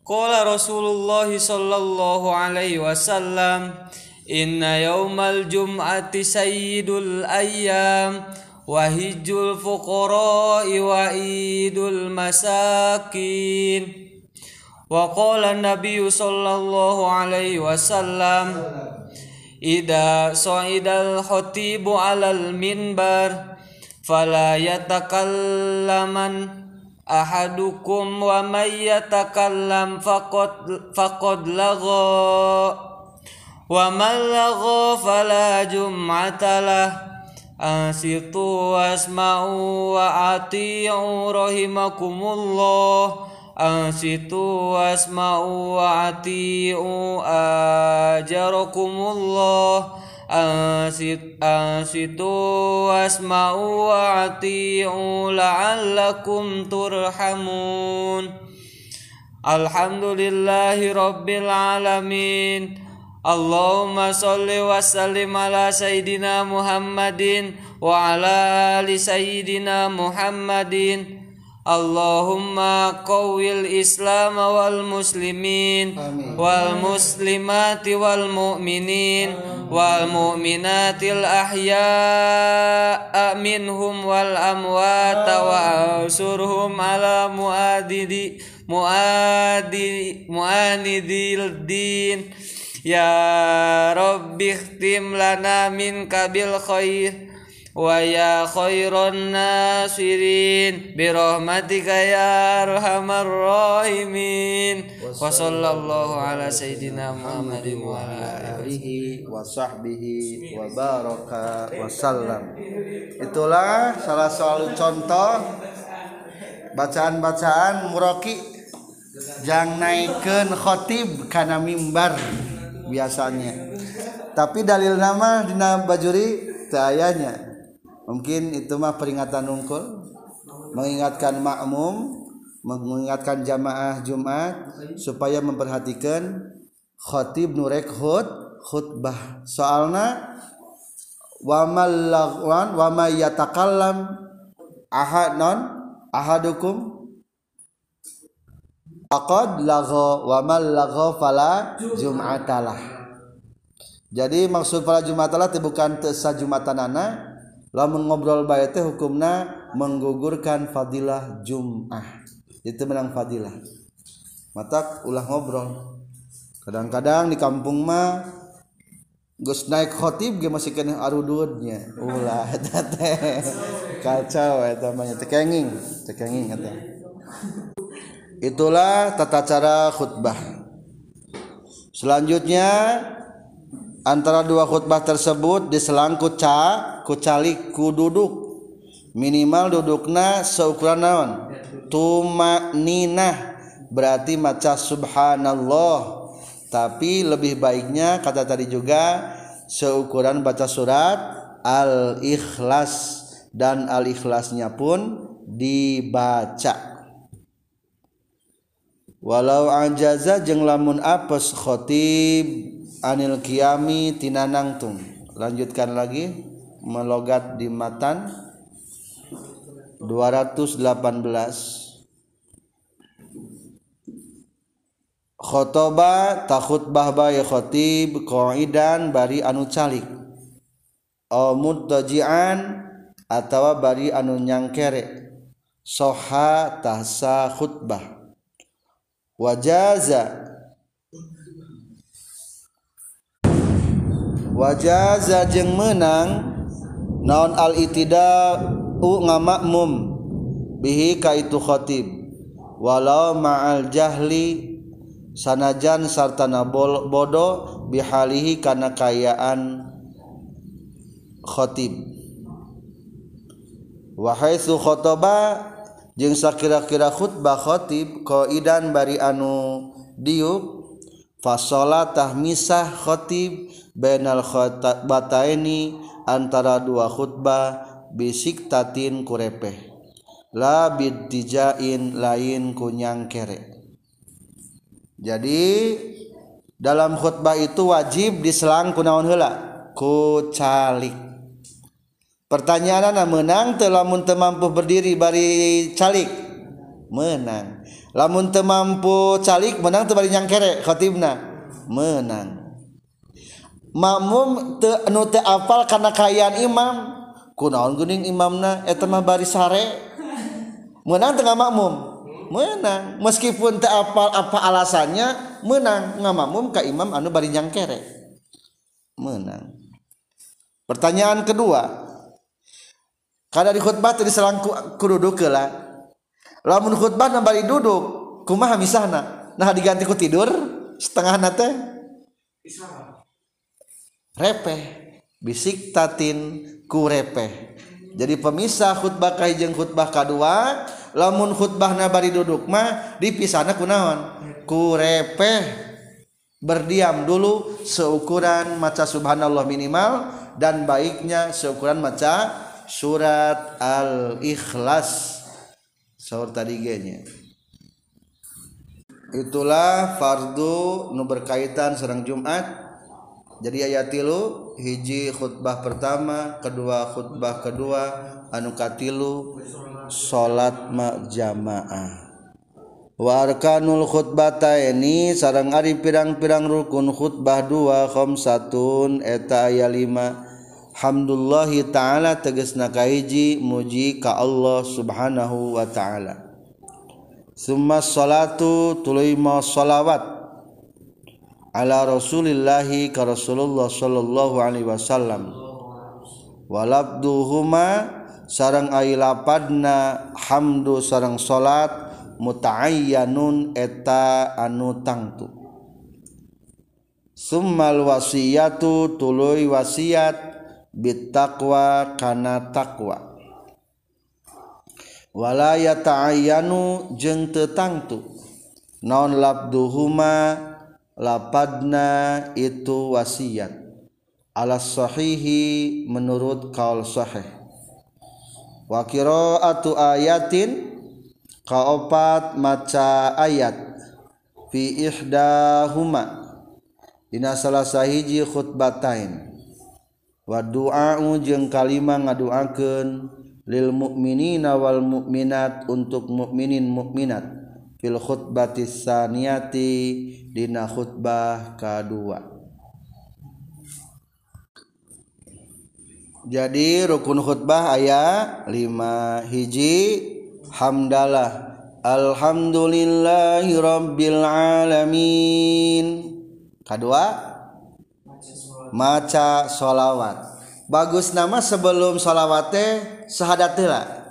qala Rasulullah sallallahu alaihi wasallam Inna yawmal jum'ati sayyidul ayyam Wahijul fuqara'i wa idul masakin Wa qala nabiyyu sallallahu alaihi wasallam Ida sa'idal khatibu alal minbar Fala yatakallaman ahadukum wa may yatakallam faqad faqad lagha ومن لغى فلا جمعة له أنصتوا واسمعوا وأطيعوا رحمكم الله أنصتوا واسمعوا وأطيعوا أجركم الله أنصتوا واسمعوا وأطيعوا لعلكم ترحمون الحمد لله رب العالمين Allahumma salli wa sallim ala sayyidina Muhammadin wa ala ali sayyidina Muhammadin Allahumma qawwil islam wal muslimin Amin. wal muslimati wal mu'minin Amin. wal mu'minatil ahya'a minhum wal amwat wa ansurhum ala muadidi muadidi muanidil din Ya Rabbi ikhtim lana min kabil khair ya arhamar rahimin. Wa sallallahu ala sayidina Muhammadin wa ala alihi wa sahbihi wa baraka wa sallam. Itulah salah satu contoh bacaan-bacaan muraki yang naikkan khotib karena mimbar biasanya. Tapi dalil nama dina bajuri tayanya mungkin itu mah peringatan unggul. Mengingatkan makmum mengingatkan jamaah Jumat supaya memperhatikan khotib nurek khut khutbah. Soalna wamal lagwan wama yatakallam ahad non ahadukum. Faqad lagha wa mal lagha fala jum'atalah. Jadi maksud fala jum'atalah itu bukan tesa jumatanana lamun ngobrol bae teh hukumna menggugurkan fadilah jum'ah. Itu menang fadilah. Mata ulah ngobrol. Kadang-kadang di kampung mah Gus naik khotib ge masih kena arududnya. Ulah eta teh. Kacau eta mah tekenging tekenging eta. Itulah tata cara khutbah. Selanjutnya antara dua khutbah tersebut diselang kuca kucalik ku duduk minimal dudukna seukuran naon? Tuma ninah berarti maca subhanallah. Tapi lebih baiknya kata tadi juga seukuran baca surat al ikhlas dan al ikhlasnya pun dibaca. Walau ajaza jeung lamun apes khotib anil kiami tinanangtung lanjutkan lagi. Melogat di matan. 218 khotoba takhutbah bae khotib qaidan bari anu calik. Au muddajian atawa bari anu nyangkere. Soha tahsa khutbah. Wajaza wajaza jeung menang naon al-itida ngamakmum bihi ka itu khotib walau ma'al jahli sanajan sartana bodoh bihalihi kana kayaan khotib wahai su khotoba jeung sakira-kira khutbah khotib qaidan bari anu diuk fasolatah misah khotib bainal ini antara dua khutbah bisik tatin kurepeh la biddijain lain kunyang kere. Jadi dalam khutbah itu wajib diselang kunaon heula? Ku calik pertanyaan menang lamun mampu berdiri bari calik? Menang. Lamun mampu calik menang bari nyangkere khatibna menang makmum te anu te apal karena kayaan imam. Kunaon geuning imamna eta mah bari sare. Menang tengah makmum menang meskipun te apal apa alasannya menang ngamakmum ka imam anu bari nyangkere. Menang pertanyaan kedua. Karena di khutbah tadi serang kududuk lah lamun khutbah nambah duduk kumaha misahna? Nah diganti ku tidur setengah nate repeh. Bisik tatin ku repeh. Jadi pemisah khutbah kahijeng khutbah kedua lamun khutbah nabari duduk mah dipisahna kunaon ku repeh. Berdiam dulu seukuran maca subhanallah minimal dan baiknya seukuran maca surat al-ikhlas. Sahur tadi genya. Itulah fardu nu berkaitan serang Jumat jadi ayat tilu hiji khutbah pertama kedua khutbah kedua anu katilu salat jamaah. Warkanul khutbata ini sarang ari pirang-pirang rukun khutbah dua khamsatun eta aya lima. Hamdullahi ta'ala tegesna kahiji muji ka Allah subhanahu wa ta'ala. Summa salatu tuluy ma salawat ala rasulillahi ka rasulullah sallallahu alaihi wasallam. Walabduhuma sarang ailapadna hamdu sarang salat mutaayyanun eta anu tangtu. Summal wasiyatu tuluy wasiat bittaqwa kana taqwa. Wala yata'ayyanu jeung teu tangtu naon labduhuma lapadna itu wasiat. Alas sahihi menurut kaul sahih. Wa qira'atu ayatin kaopat maca ayat. Fi ihdahuma. Dina salah sahiji khutbatain. Wa du'a'u jeung kalima ngaduakeun lil mu'minina wal mu'minat untuk mukminin mukminat fil khutbatis saniyati dina khutbah kedua. Jadi rukun khutbah ayat 5 hiji hamdalah. Alhamdulillahi Rabbil Alamin. Kedua Maca sholawat. Bagus nama sebelum solawatnya Sahadatilah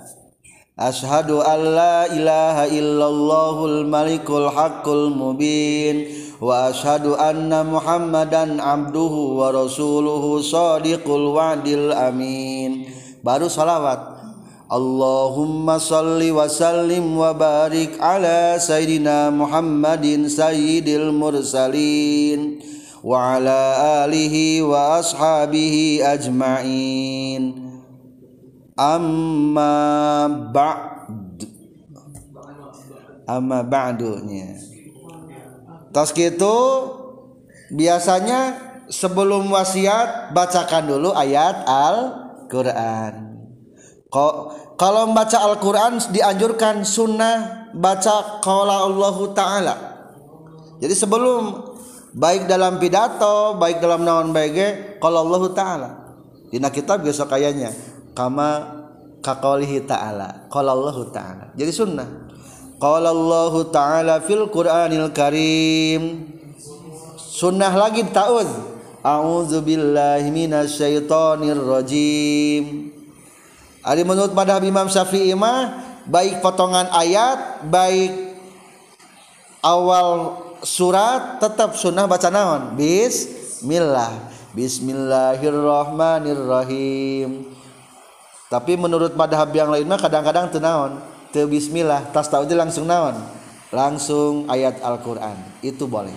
Ashadu an la ilaha illallahul malikul haqqul mubin. Wa ashadu anna muhammadan abduhu wa rasuluhu sadiqul wa'dil amin. Baru salawat. Allahumma salli wa sallim wa barik ala sayyidina muhammadin sayyidil mursalin. Wa ala alihi wa ashabihi ajma'in. amma ba'd. Amma ba'dunya. Tos gitu biasanya sebelum wasiat bacakan dulu ayat Al-Qur'an. Kalau membaca Al-Qur'an dianjurkan sunnah baca qala Allah taala. Jadi sebelum baik dalam pidato baik dalam naon baik qala Allah taala. Dina kitab biasa kayaknya kama kaqaulihi ta'ala. Qala Allahu taala. Jadi sunnah. Qala Allah Ta'ala fil Qur'anil Karim. Sunnah lagi ta'ud. A'udzu billahi minasyaitonir rajim. Ari menurut madhab Imam Syafi'i mah baik potongan ayat baik awal surat tetap sunnah baca naon? Bismillah. Bismillahirrahmanirrahim tapi menurut madhab yang lain mah kadang-kadang tenaon Bismillah tas tahu langsung naon? Langsung ayat Alquran. Itu boleh.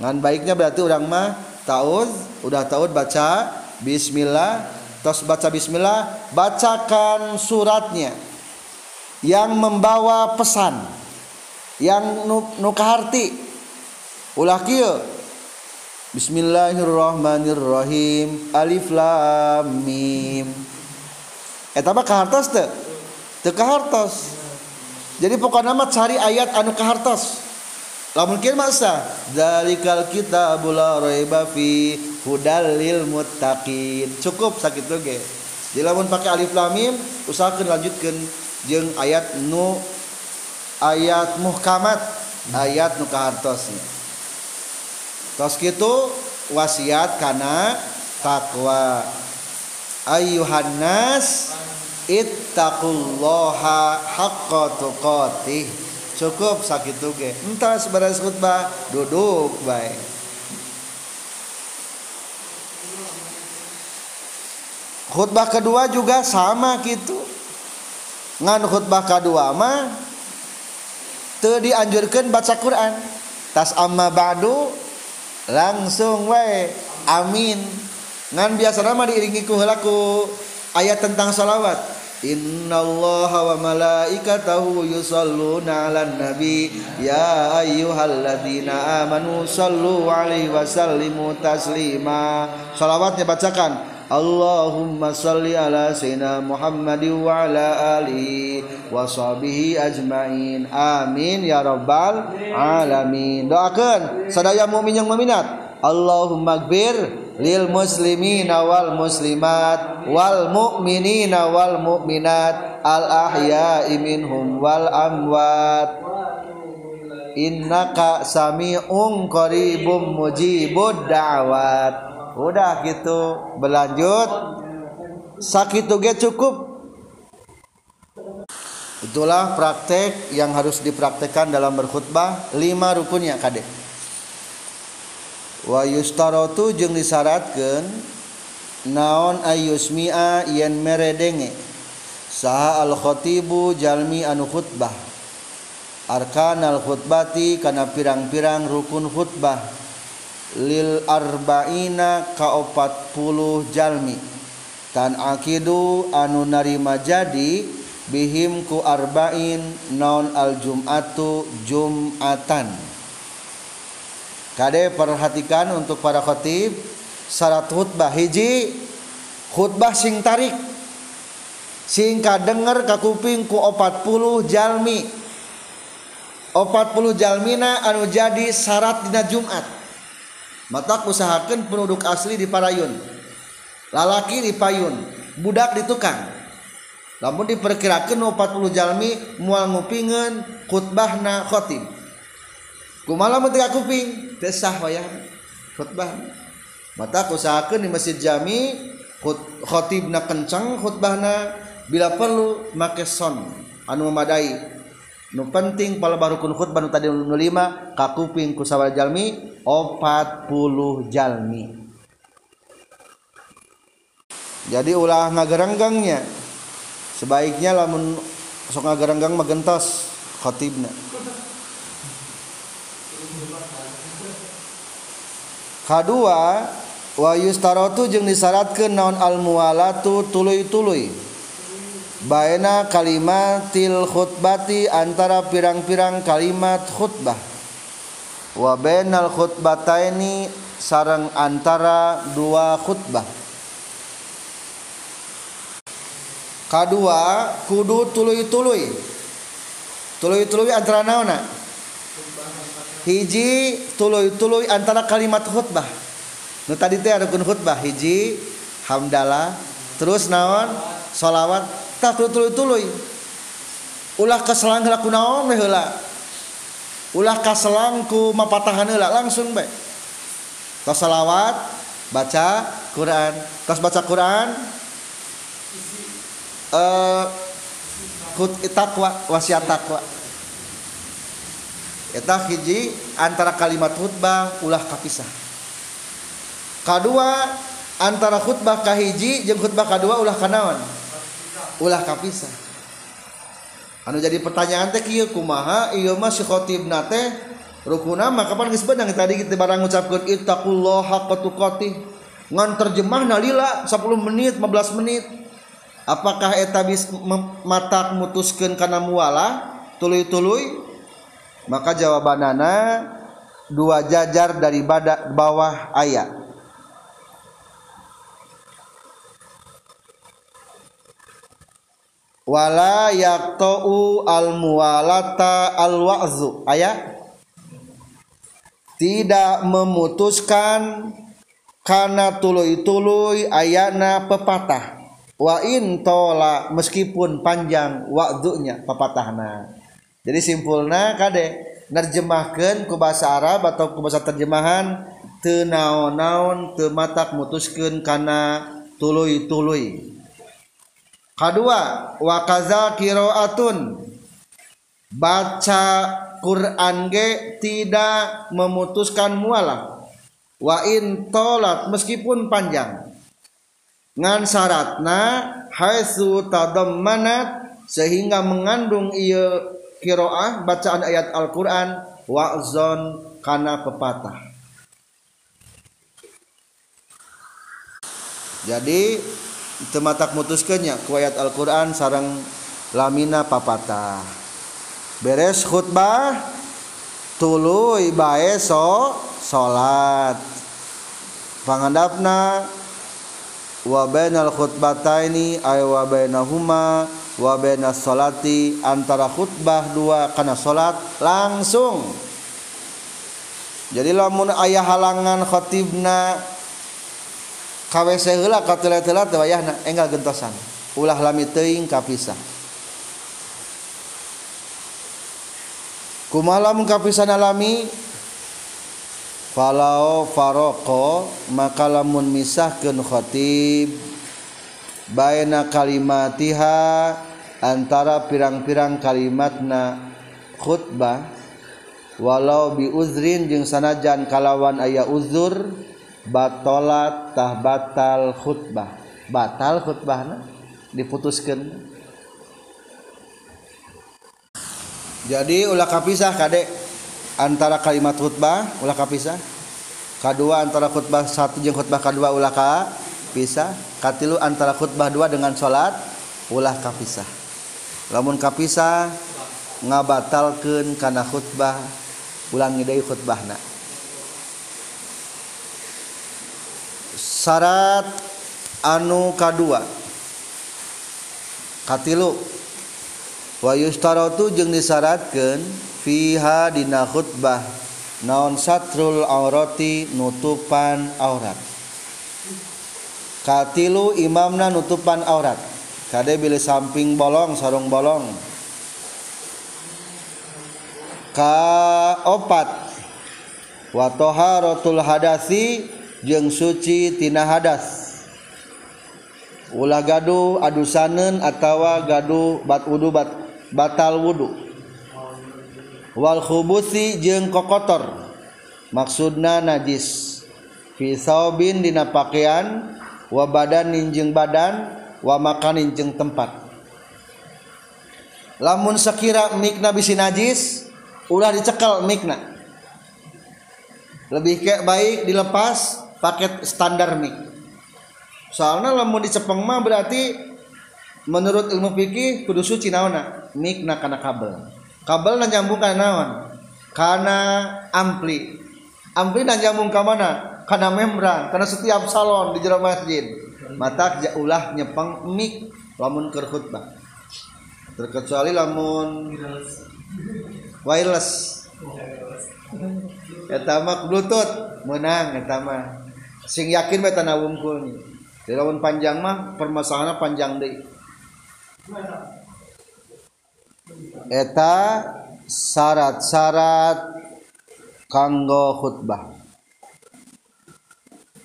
Dengan baiknya berarti orang mah tahu udah tahu baca Bismillah. Tos baca Bismillah bacakan suratnya yang membawa pesan yang nukaharti ulah kieu? Bismillahirrahmanirrahim. Alif Lam Mim Eta mah kahartos teu? teka hartos jadi pokoknya nama cari ayat anu ke hartos lah mungkin masa dalikal kita bula raiba fi hudalil muttaqin. Cukup sakit oge. Jadi lamun pakai alif lam mim usahakeun lanjutkeun ayat nu ayat muhkamat ayat nu kahartos tos kitu wasiat kana takwa ayuhan nas ittaqullaha haqqa tuqatih. Cukup sakit ge entah sebaras khutbah duduk baik. Khutbah kedua juga sama gitu. Ngan khutbah kedua mah teu dianjurkan baca Quran. Tas amma ba'du langsung wae amin ngan biasa mah diiringi ku helaku ayat tentang salawat. Innallaha wa malaikatahu yusalluna 'alan nabi. Ya ayyuhalladzina amanu sallu 'alaihi wa sallimu taslima. Salawatnya bacakan. Allahumma salli ala sayyidina Muhammad wa ala alihi wa sahbihi ajmain. Amin ya rabbal alamin. Doakan sadaya mukmin yang meminat. Allahumma gfir lil muslimina wal muslimat wal mu'minina wal mu'minat al ahya'i minhum wal amwat. Innaka sami'un qaribum mujibud da'wat. Udah gitu berlanjut. Sakit ge cukup. Itulah praktek yang harus dipraktekkan dalam berkhutbah. Lima rukunnya kadek wayustarotu jeung disyaratkeun naon ayusmia yen mere denge saha al-khotibu jalmi anu khutbah. Arkanal khutbati kana pirang-pirang rukun khutbah. Lil arba'ina ka opat puluh jalmi. Tan akidu anu narima jadi bihim ku arba'in naon al-jum'atu jum'atan. Kade perhatikan untuk para khotib syarat khutbah hiji khutbah sing tarik. Sing kadenger ka kuping ku 40 jalmi. 40 jalmina anu jadi syarat dina Jumat. Mata usahakan penduduk asli di Parayun. Lalaki di Payun budak di tukang. Namun diperkirakan 40 jalmi mual ngupingan khutbahna khotib kumaha mentega kuping teu sah wayah khutbah. Mata usahakeun di masjid jami khotibna kencang khutbahna. Bila perlu make son anu memadai. Nu penting pala barukun khutbah nu tadi nu lima ka kuping ku sabaraha jalmi 40 jalmi. Jadi ulah ngagerenggangnya. Sebaiknya lamun sok ngagerenggang magentos khotibna kedua wa yustaratu jeung disyaratkeun naon al muwalatu tuluy-tuluy. Baina kalimatil khutbati antara pirang-pirang kalimat khutbah. Wabenal khutbata ini sarang antara dua khutbah. Kedua kudu tului-tului tului-tului antara naona hiji tului-tului antara kalimat khutbah. Nu tadi teh kun khutbah hiji hamdalah terus naon? Solawat tak tului-tului ulah keselang heula kunaon we heula? Ulah kaselang ku mapatahan heula langsung bae tos salawat baca Quran. Tos baca Quran? Eh takwa wasiat takwa Eta hiji antara kalimat khutbah ulah kapisah. Kedua antara khutbah kahiji jeung khutbah kedua ulah kanaon? Ulah kapisah. Anu jadi pertanyaan teh kieu kumaha ieu mah si khatibna teh rukuna mah kapan geus benang tadi kita barang ngucapkeun ittaqullaha qatuqati ngan terjemahna lila 10 menit 15 menit apakah eta bis matak mutuskeun kana muala tuluy-tuluy maka jawabanana dua jajar dari badak bawah ayat. Wala yaqta'u al muwalata al wa'zu ayat. Tidak memutuskan karena tuluy-tuluy ayana pepatah. Wa in tola meskipun panjang waktunya pepatahna jadi simpulna kade nerjemahkan ke bahasa Arab atau ke bahasa terjemahan tenaon-naon tematak mutuskan karena tului-tului. Kedua wakaza kiroatun. Baca Quran ge tidak memutuskan mualah. Wa in tolat meskipun panjang. Ngan syaratna haitsu tadammanat sehingga mengandung ia kiroah bacaan ayat Al-Qur'an wa'zon kana pepatah. Jadi tematak mutuskannya ku ayat Al-Qur'an sarang lamina papatah. Beres khutbah tuluy bae so salat pangandapna wa bainal khutbataini ay wa bainahuma wa bainas salati antara khutbah dua kana salat langsung. Jadi lamun aya halangan khatibna kawese heula ka telat-telat wayahna enggal gentosan. Ulah lami teuing kapisah kumaha lamun kapisah alami falau faroko maka lamun misahkeun khatib baina kalimatiha antara pirang-pirang kalimatna khutbah walau bi uzrin jeung sanajan kalawan aya uzur batolat tah batal khutbah. Batal khutbahna diputuskeun. Jadi ulah kapisah kadek antara kalimat khutbah ulah kapisah? Kedua antara khutbah satu jeung khutbah kedua ulah ka pisah. Katilu antara khutbah dua dengan sholat ulah kapisah lamun kapisah ngabatalkeun kana khutbah ulangi deui khutbahna. Syarat anu kadua. Katilu. Wa yustaratu jeung disyaratkeun fiha dina khutbah naon satrul aurati nutupan aurat. Katilu imamna nutupan aurat. Kade bila samping bolong sarung bolong. Ka opat watoharotul hadasi jeung suci tina hadas. Ulah gaduh adusanen atawa gaduh bat wudu bat batal wudu. Wal khubusi jeung kokotor. Maksudna najis. Fi saubin dina pakaian wa badan ninjing badan wa makanin jeung tempat. Lamun sekira mikna bisi najis ulah dicekel mikna. Lebih kayak baik dilepas paket standar mik. Soalnya lamun dicepeng mah berarti menurut ilmu fikih kudu suci naona mikna kana kabel. Kabel na nyambung kana naon? Karena ampli. Ampli dan nyambung ke mana? Karena membran karena setiap salon di jero masjid mata ulah nyepeng mik lamun keur khutbah. Terkecuali lamun wireless. Eta mah bluetooth menang eta mah. Sing yakin bae tanah wungkul di lamun panjang mah permasalahannya panjang deui. Eta syarat-syarat kanggo khutbah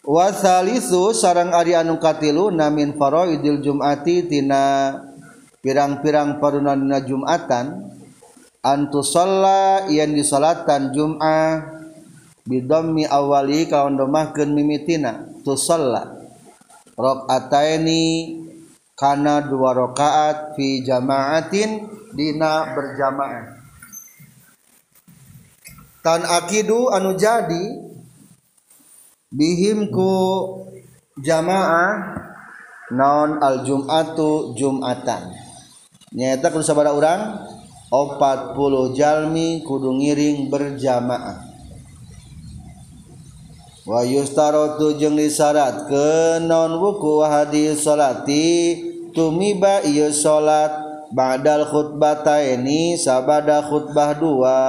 wasalisu sarang ari anu katilu namin faraidil jumati tina pirang-pirang parunanna jumatan. Antu shalla yang disolatan jum'ah bidammi awali kawan domahkeun mimitina tu shalla rakaataini kana dua rakaat fi jama'atin dina berjamaah. Tan akidu anu jadi bihimku jamaah naon aljumatu jumatan. Nyata kudu sabada urang 40 jalmi kudu ngiring berjamaah. Wa yustaratu jeung disyarat ke non wuku hadis salati? Tumiba ieu salat badal khutbataini sabada khutbah dua.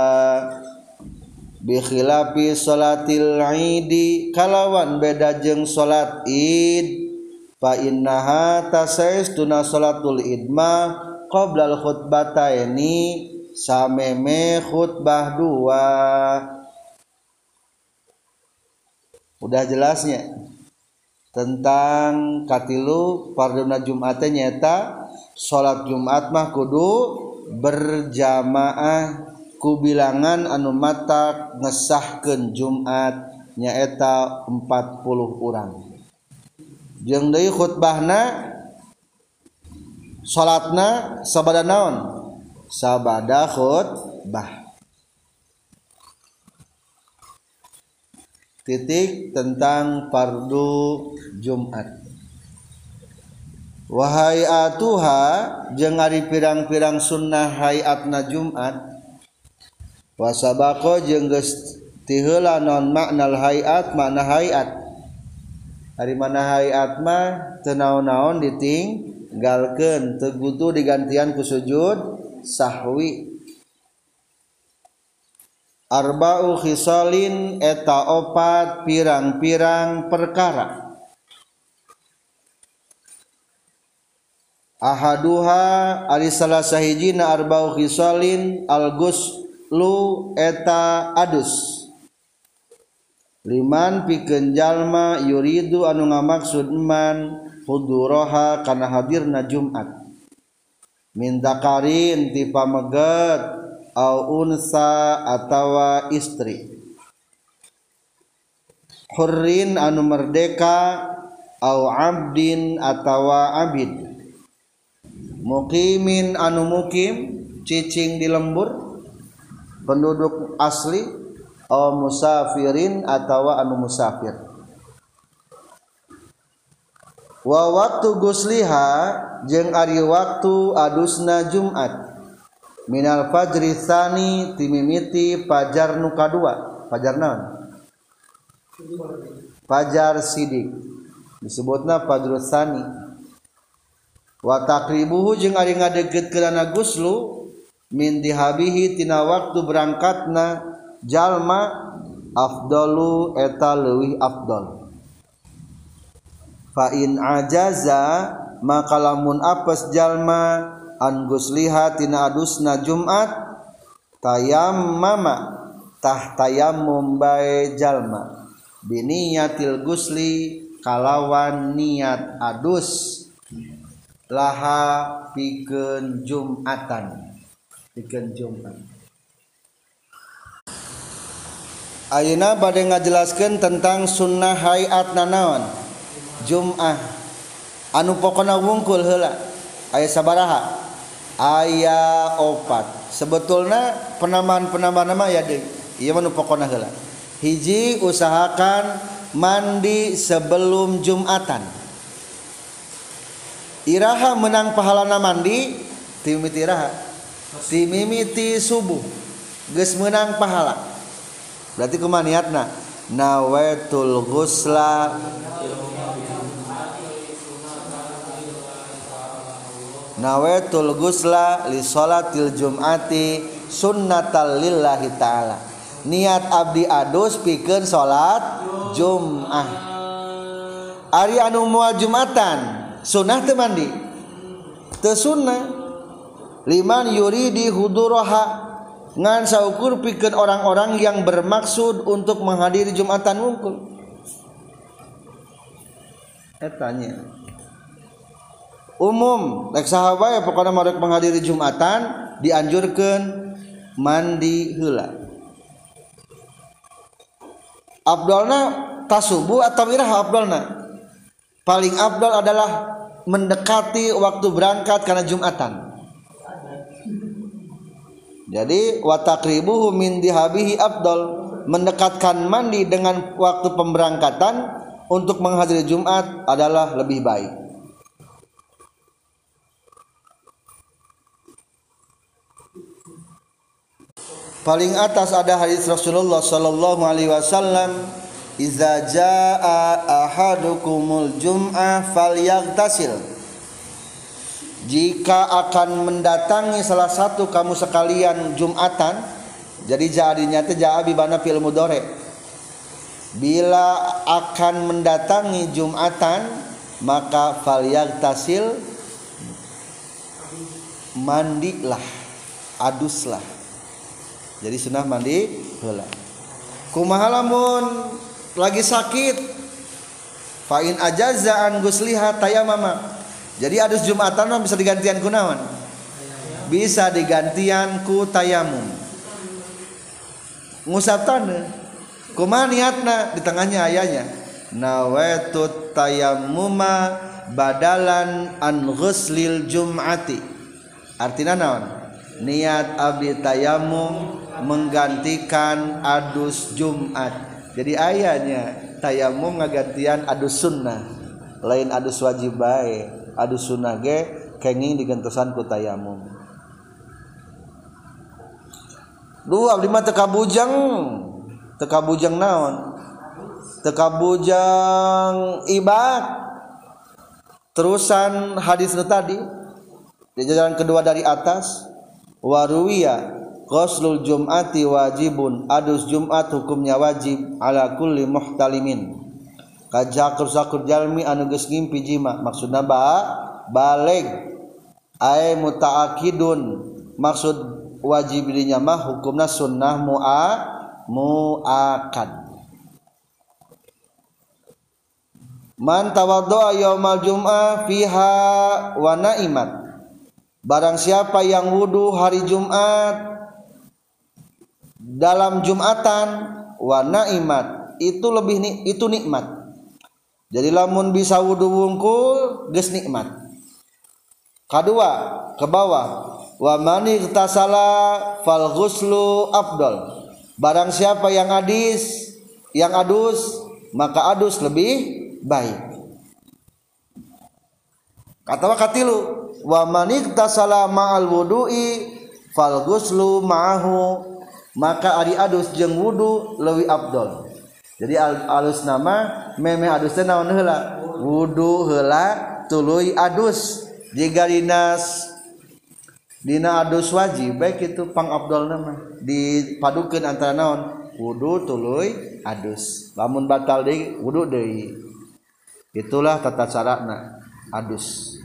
Bi khilafi salatil idi kalawan beda jeung salat id fa innaha tasaistuna salatul idma qabla al khutbataini sameme khutbah dua. Udah jelasnya tentang katilu parduna Jumatnya nyata salat Jumat mah kudu berjamaah ku bilangan anu mata ngesahkeun Jumat nyaeta 40 orang jeung deui khutbahna salatna sabada naon? Sabada khutbah. Titik tentang fardu Jumat wahai atuha jeung ari pirang-pirang sunnah hayatna Jumat wasabako jeung geus tihela non maknal hayat makna hayat. Hari mana hayat mah teu naon-naon ditinggalkeun teu butuh digantian ku sujud sahwi. Arba'u khisalin eta opat pirang-pirang perkara. Ahaduha ari salah sahijina arba'u khisalin al-ghusl lu eta adus. Liman pikeun jalma yuridu anu ngamaksud man huduraha kana hadirna Jumat. Min dakarin ti pameget au unsa atawa istri. Hurrin anu merdeka au abdin atawa abid. Mukimin anu mukim cicing di lembur. Penduduk asli au musafirin atawa anu musafir. Wa waktu gusliha jeung ari waktu adusna Jumat. Minal fajri tsani timimiti fajar nu kadua. Fajar naon? Fajar sidik disebutna fajrul tsani wa taqribuhu jeung ari ngadeget kelana guslu min dihabihi tina waktu berangkatna jalma afdalu eta leuwih afdal. Fa in ajaza maka lamun apes jalma Angus lihat tina adusna Jumat tayam mama tah tayam mumbai jalma. Biniyatil gusli kalawan niat adus. Laha pikeun Jumatan Jumat Ayeuna bade ngajelaskeun tentang sunnah hayat nanaon. Jum'ah. Anu pokona wungkul heula. Aya sabaraha? Ayah opat. Sebetulnya penamaan-penamaan nama ya deh iya manu pokoknya heula. Hiji usahakan mandi sebelum jumatan. Iraha menang pahalana mandi timimiti iraha timimiti subuh geus menang pahala. Berarti kumaniatna nawaitul ghusla. Nawaitul ghusla li salatil jum'ati sunnatal lillahi ta'ala. Niat abdi adus pikeun salat jum'ah. Ari anu mual jumatan sunah teu mandi? Teu sunnah. Liman yuridi huduraha. Ngan saukur pikeun orang-orang yang bermaksud untuk menghadiri Jumatan wungkul etanya umum lek sahabat ya pokoknya mau menghadiri Jumatan dianjurkan mandi heula Abdulna tasubu atau iraha Abdulna? Paling abdul adalah mendekati waktu berangkat karena Jumatan jadi watakribuhu min dihabihi abdul mendekatkan mandi dengan waktu pemberangkatan untuk menghadiri Jumat adalah lebih baik. Paling atas ada hadis Rasulullah sallallahu alaihi wasallam, "Idza jaa ahadukumul jum'ah falyaghtasil." Jika akan mendatangi salah satu kamu sekalian Jumatan, jadi jadinya teh jaa bi bana fil mudhari. Bila akan mendatangi Jumatan, maka falyaghtasil mandilah, aduslah. Jadi sunnah mandi heula. Kumaha lamun lagi sakit? Fa in ajaza an gusliha tayamama. Jadi adus Jumatan bisa digantian ku naon? Bisa digantian ku tayamum. Ngusap tanah. Kumaha niatna di tengahnya ayahnya. Nawaitu tayammuma badalan an ghuslil jum'ati. Artinya naon? Niat abdi tayamum menggantikan adus Jumat. Jadi ayahnya tayamum ngagantian adus sunnah. Lain adus wajib baik, adus sunnah ge kenging digentosan ku tayamum. Dua abdi mah teka bujang. Teka bujang naon? Teka bujang ibad. Terusan hadis tadi di jalan kedua dari atas waruwiya Ghuslul Jum'ati wajibun adus Jumat hukumnya wajib ala kulli muhtalimin kajakur sakur jalmi anu geus ngimpi jima maksudna ba baleg. Ay mutaakidun. Maksud wajib dirinya mah hukumna sunnah mu'a muakad man tawaddoa yaumal jum'ah fiha wa naimat. Barang siapa yang wudu hari Jumat dalam Jumatan wa naimat itu lebih nik itu nikmat jadi lamun bisa wudu wungkul geus nikmat. Kedua ke bawah. Wa mani tasala fal ghuslu afdal barang siapa yang adis yang adus maka adus lebih baik. Kata katilu wa man iktasala ma'al wudu'i fal ghuslu ma'ahu. Maka ari adus jeung wudu leuwih afdol jadi alus nama meme adus naon heula? Wudu heula tuluy adus. Jika dinas dina adus wajib baik itu pang abdol nama. Dipadukeun antara naon? Wudu tuluy adus. Lamun batal deui wudu deui. Itulah tata carana adus.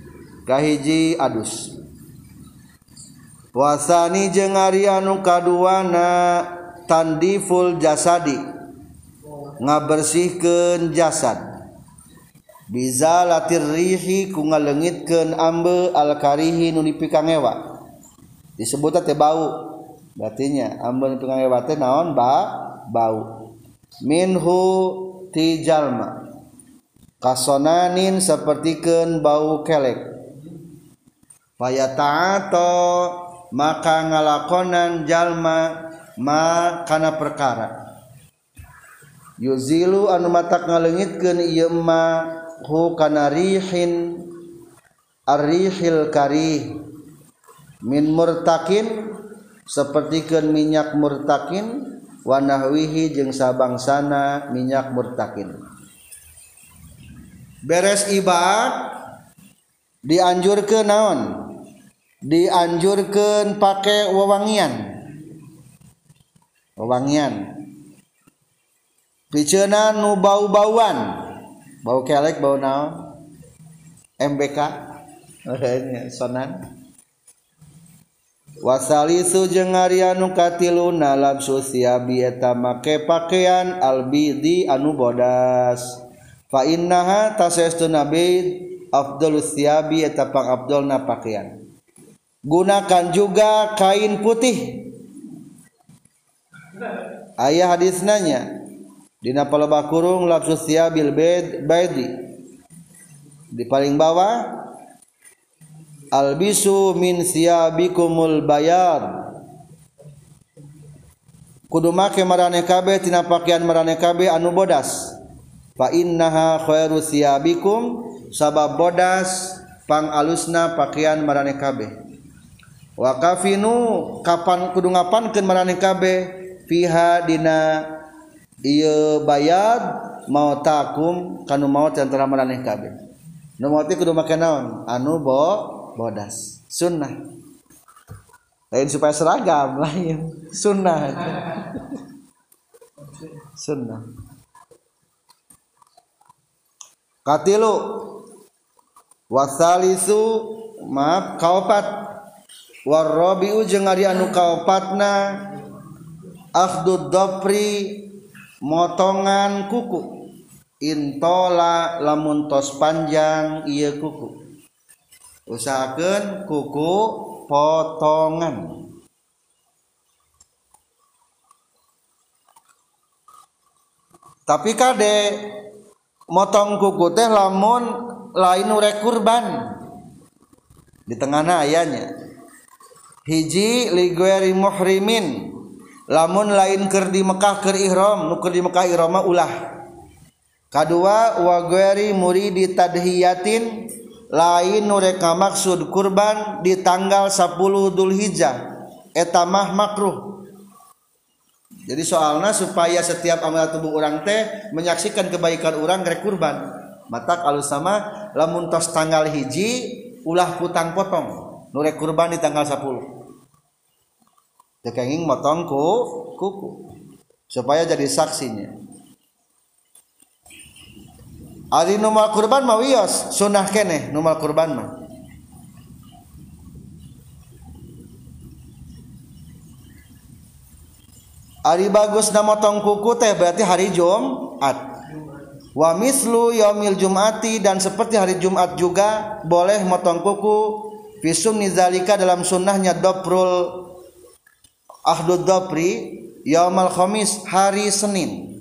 Kahiji adus. Wasani jeung ari anu kaduana tandiful jasadi. Ngabersihkeun jasad. Biza latir rihi ku ngalengitkeun ambe al karihi nu dipikang ewa disebut teh bau. Berartinya ambe nu dipikang ewa teh naon? Ba bau. Minhu ti jalma. Kasonanin sapertikeun bau kelek. Fayata'ato maka ngalakonan jalma ma kana perkara yuzilu anu matak ngalengitkeun ieu ma hu kana rihin arrihil karih. Min murtakin sapertikeun minyak murtakin wa nahwihi jeung sabangsana minyak murtakin. Beres ibaad dianjurkeun naon? Dianjurkeun pakai wewangian. Wewangian. piceuna nu bau-bauan. Bau kelek bau naon? MBK sonan. Wasalisu jeung Arianu katiluna labsu siabi eta make pakaian albidi anu bodas. Fa innaha tasestuna bid afdal siabi eta pangabdolna pakaian gunakan juga kain putih. Ayah hadis nanya Dina palebah kurung lafzu siabil baidi. Di paling bawah albisu min siabikumul bayad. Kudu make marane kabeh tina pakaian marane kabeh anu bodas. Fa innaha khairu siabikum sabab bodas pang alusna pakaian marane kabeh. Wa kafinu kapan kudu ngapankeun marane kabeh fiha dina ieu bayad mau takum kanu maut antara marane kabeh. Nu maut kudu make naon? Anu bo bodas. Sunnah. Lain supaya seragam lain sunnah. Sunnah. Katilu wasalisu maaf kaopat. Warrabiu jeung ari anu kaopatna. Akhdud dopri motongan kuku. Intola lamun tos panjang iya kuku. Usahakeun kuku potongan. Tapi kade motong kuku teh lamun lain urek kurban. Di tengahna ayahnya. Hiji ligueri muhrimin lamun lain keur di Mekah keur ihram. Nu keur di Mekah ihram ulah. Kadua wa muri muridi tadhiyatin. Lain nu rek maksud kurban di tanggal 10 Dzulhijjah eta mah makruh. Jadi soalnya supaya setiap amal tubuh orang teh menyaksikan kebaikan orang rek kurban. Mata kalau sama lamun tos tanggal hiji ulah putang potong. Nurek kurban di tanggal 10 tekenging motong ku kuku supaya jadi saksinya. Ari numal kurban mah wios sunah kene numal kurban mah. Ari bagus na motong kuku teh berarti hari Jumat. Wa mislu yaumil jumati dan seperti hari Jumat juga boleh motong kuku. Fisum nizalika dalam sunnahnya doprul ahdud dopri yaumal khamis hari Senin.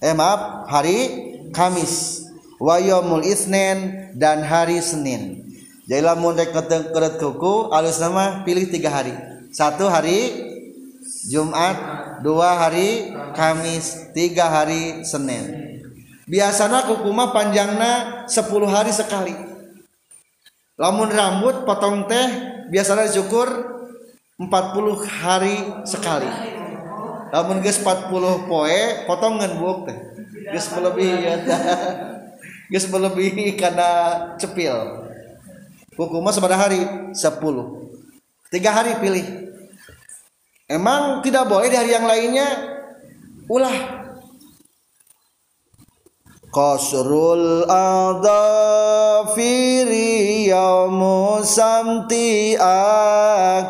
Eh maaf hari Kamis. Wa yaumul isnen dan hari Senin. Jadi lamun rek keret kuku alus nama pilih tiga hari. Satu hari Jumat dua hari Kamis tiga hari Senin. Biasanya kukuma panjangnya 10 hari sekali. Lamun rambut potong teh biasanya dicukur 40 hari sekali. Lamun geus 40 poe potongan buuk teh. Geus melebihi ya. Geus melebihi karena cepil. Kukuma seberapa hari 10 tiga hari pilih. Emang tidak boleh di hari yang lainnya ulah Qasrul adhafiri yaumu samti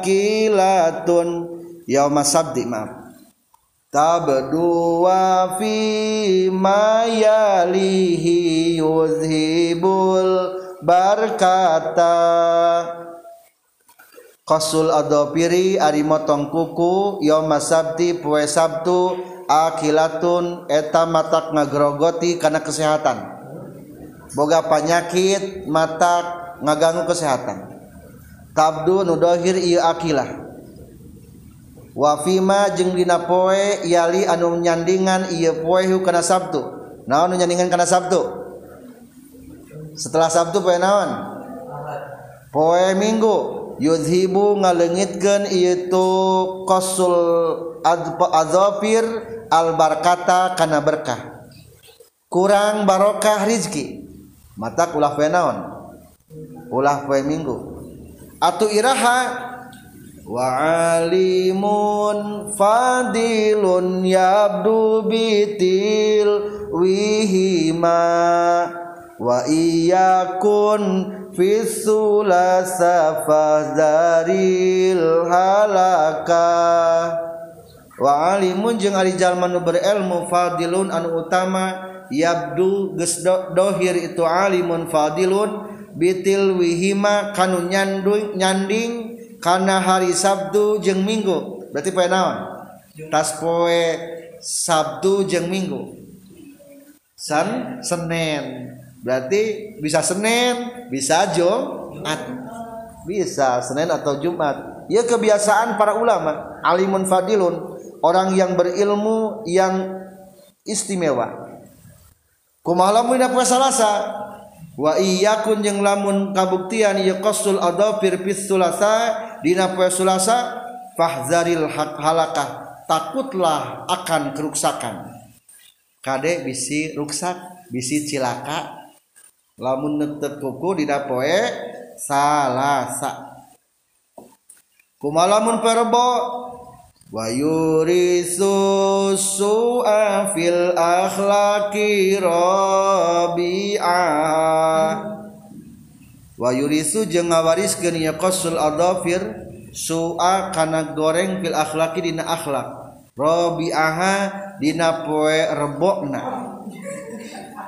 akilatun. Yauma sabdi maaf. Tabdu wa fi mayalihi yuzhibul barkata. Qasul adhafiri ari motong kuku. Yauma sabti poe sabtu akilatun eta matak ngagrogoti karena kesehatan. Boga panyakit matak ngaganggu kesehatan. Tabdu nudohir iya akilah. Wafima jeung dina poe yali anu nyandingan iya poe kana sabtu. Naon nyandingan kana sabtu? Setelah sabtu poe naon? Poe minggu. Yudhibu ngalengitkeun ieu tu qasul adzafir al barkata kana berkah. Kurang barokah rizki. Mata ulah poe naon? Ulah poe minggu. Atu iraha wa alimun fadilun yabdu bitil wihima wa iyakun fisulasa fazaril halaka wa alimun jeung ari jalma nu berilmu fadilun anu utama yabdu geus dohir itu alimun fadilun bitil wihima kanu nyanding nyanding karena hari Sabtu jeng Minggu. Berarti poe naon? Tas poe Sabtu jeng Minggu. San Senin berarti bisa Senin bisa Jumat. Bisa Senin atau Jumat. Ya kebiasaan para ulama alimun fadilun orang yang berilmu yang istimewa. Kumaha lamun poe Salasa? Wa iyakun jeung lamun kabuktian ieu qasul adafir fis sulasa dina poe sulasa fahzaril halakah. Takutlah akan keruksakan. Kade bisi ruksak bisi cilaka. Lamun netep kuku dina poe salasa. Kumalamun perbo wayurisu su'a fil akhlaqi rabi'a. Wayurisu jeung ngawariskeun ya qasul adafir su'a kana goreng fil akhlaqi dina akhlak rabi'aha dina poe rebokna.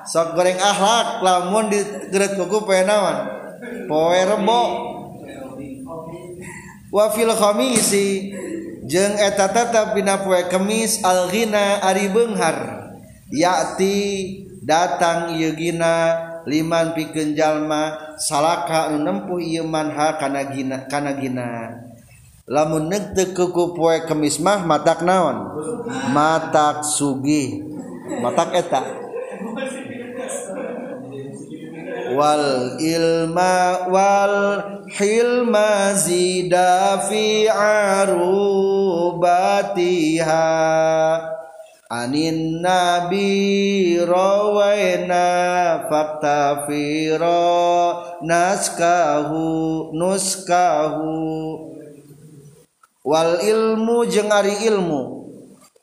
Sok goreng akhlak lamun digerak kuku poe naon? Poe rebok. Wa fil khamisi jeung eta tetap dina poe kemis alghina ari beunghar yati datang ieu gina liman pikeun jalma salaka anu nempuh ieu manha kana gina kana gina. Lamun neuk teu kuku poe kemis mah matak naon? Matak sugih. Matak eta. Wal ilma wal hilma zida fi arubatiha. Anin nabi rawaina fakta firo naskahu nuskahu. Wal ilmu jeung ari ilmu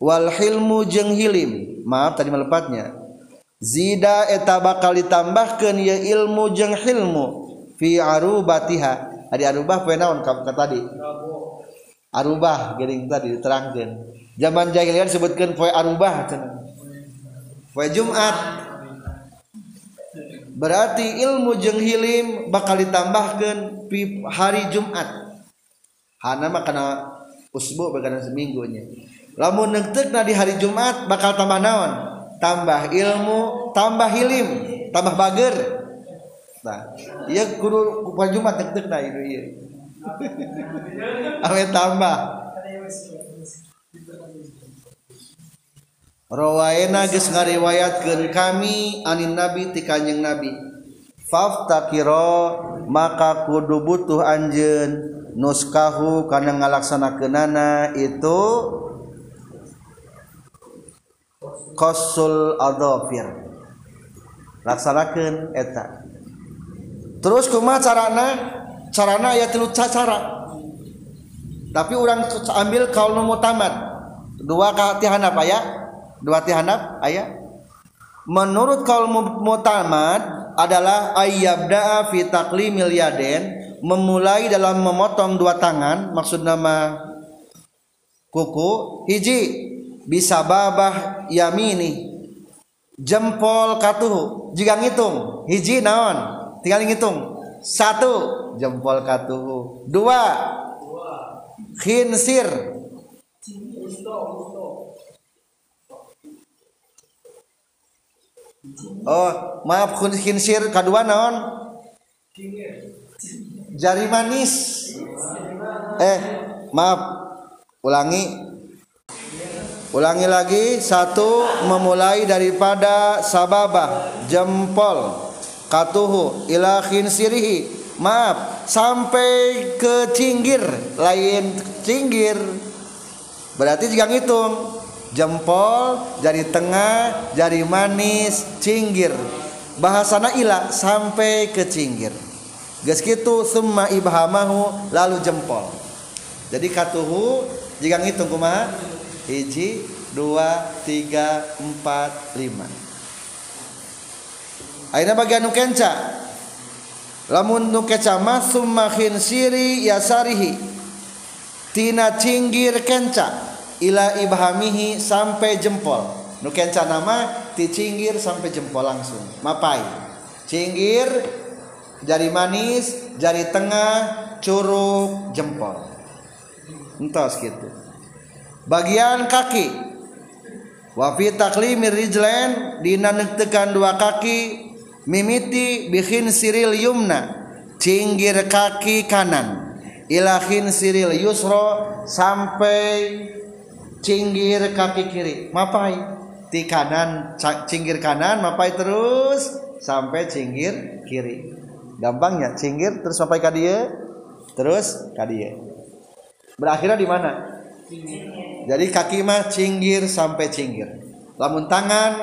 wal hilmu jeung hilim. Maaf tadi melepatnya zida eta bakal ditambahkan ya ilmu jeng ilmu fi arubatiha. Ari arubah poe naon ka tadi? Arubah gering tadi diterangkan zaman jahiliyah disebutkan poe arubah cenah. Poe jumat. Berarti ilmu jeng hilim bakal ditambahkan pi hari Jumat. Hana mah kana usbu bagana seminggunya. Lamun neuteup di hari Jumat bakal tambah naon? tambah ilmu tambah hilim tambah bager. Nah iya kudu kupa jumat tek tek nah itu iya. Amin tambah. Rawaina geus ngariwayatkeun kami anin nabi ti kanjeng nabi. Faftakiro maka kudu butuh anjeun nuskahu kana ngalaksanakeunana itu qasul adhafir. Laksanakeun eta. Terus kumaha carana? Carana aya tilu cara tapi orang ambil kaul nu mutamat. Dua tihanap aya? Dua tihanap aya? Menurut kaul mutamat adalah ayyabda'a fi taqlimil yaden memulai dalam memotong dua tangan maksud nama kuku hiji bisa babah yamini. Jempol katuhu jika ngitung. Hiji naon tinggal ngitung. Satu jempol katuhu dua khinsir. Oh maaf khinsir kedua naon? Jari manis. Eh maaf ulangi ulangi lagi satu memulai daripada sababah jempol katuhu ila khinsirihi. Maaf sampai ke cinggir lain cinggir. Berarti jika ngitung. Jempol jari tengah jari manis cinggir. Bahasana ila sampai ke cinggir. Geus kitu summa ibhamahu lalu jempol. Jadi katuhu jika ngitung kumaha hiji dua tiga empat lima. Aina bagian nu kenca. Lamun nu keca mah summa khinsiri yasarihi. Tina cinggir kenca. Ila ibhamihi sampai jempol. Nu kenca nama ti cinggir sampai jempol langsung. Mapai cinggir jari manis jari tengah curug jempol. Entos gitu bagian kaki. Wa fi taklimi rijlain dina tekan dua kaki mimiti bikin siril yumna cinggir kaki kanan ilahin siril yusro sampai cinggir kaki kiri. Mapai di kanan cinggir kanan mapai terus sampai cinggir kiri. Gampangnya cinggir terus sampai ke terus ke dia berakhirnya di mana jadi kaki mah cinggir sampai cinggir. Lamun tangan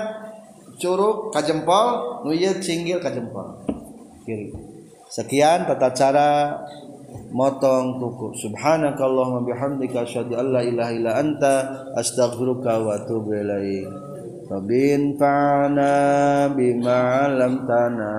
curug ka jempol nu ieu cinggil ka jempol. Kiri. Sekian tata cara motong kuku. Subhanakallahumma bihamdika asyhadu an la ilaha illa anta astaghfiruka wa atubu ilaik. Rabbin fa'ana bima 'allamtana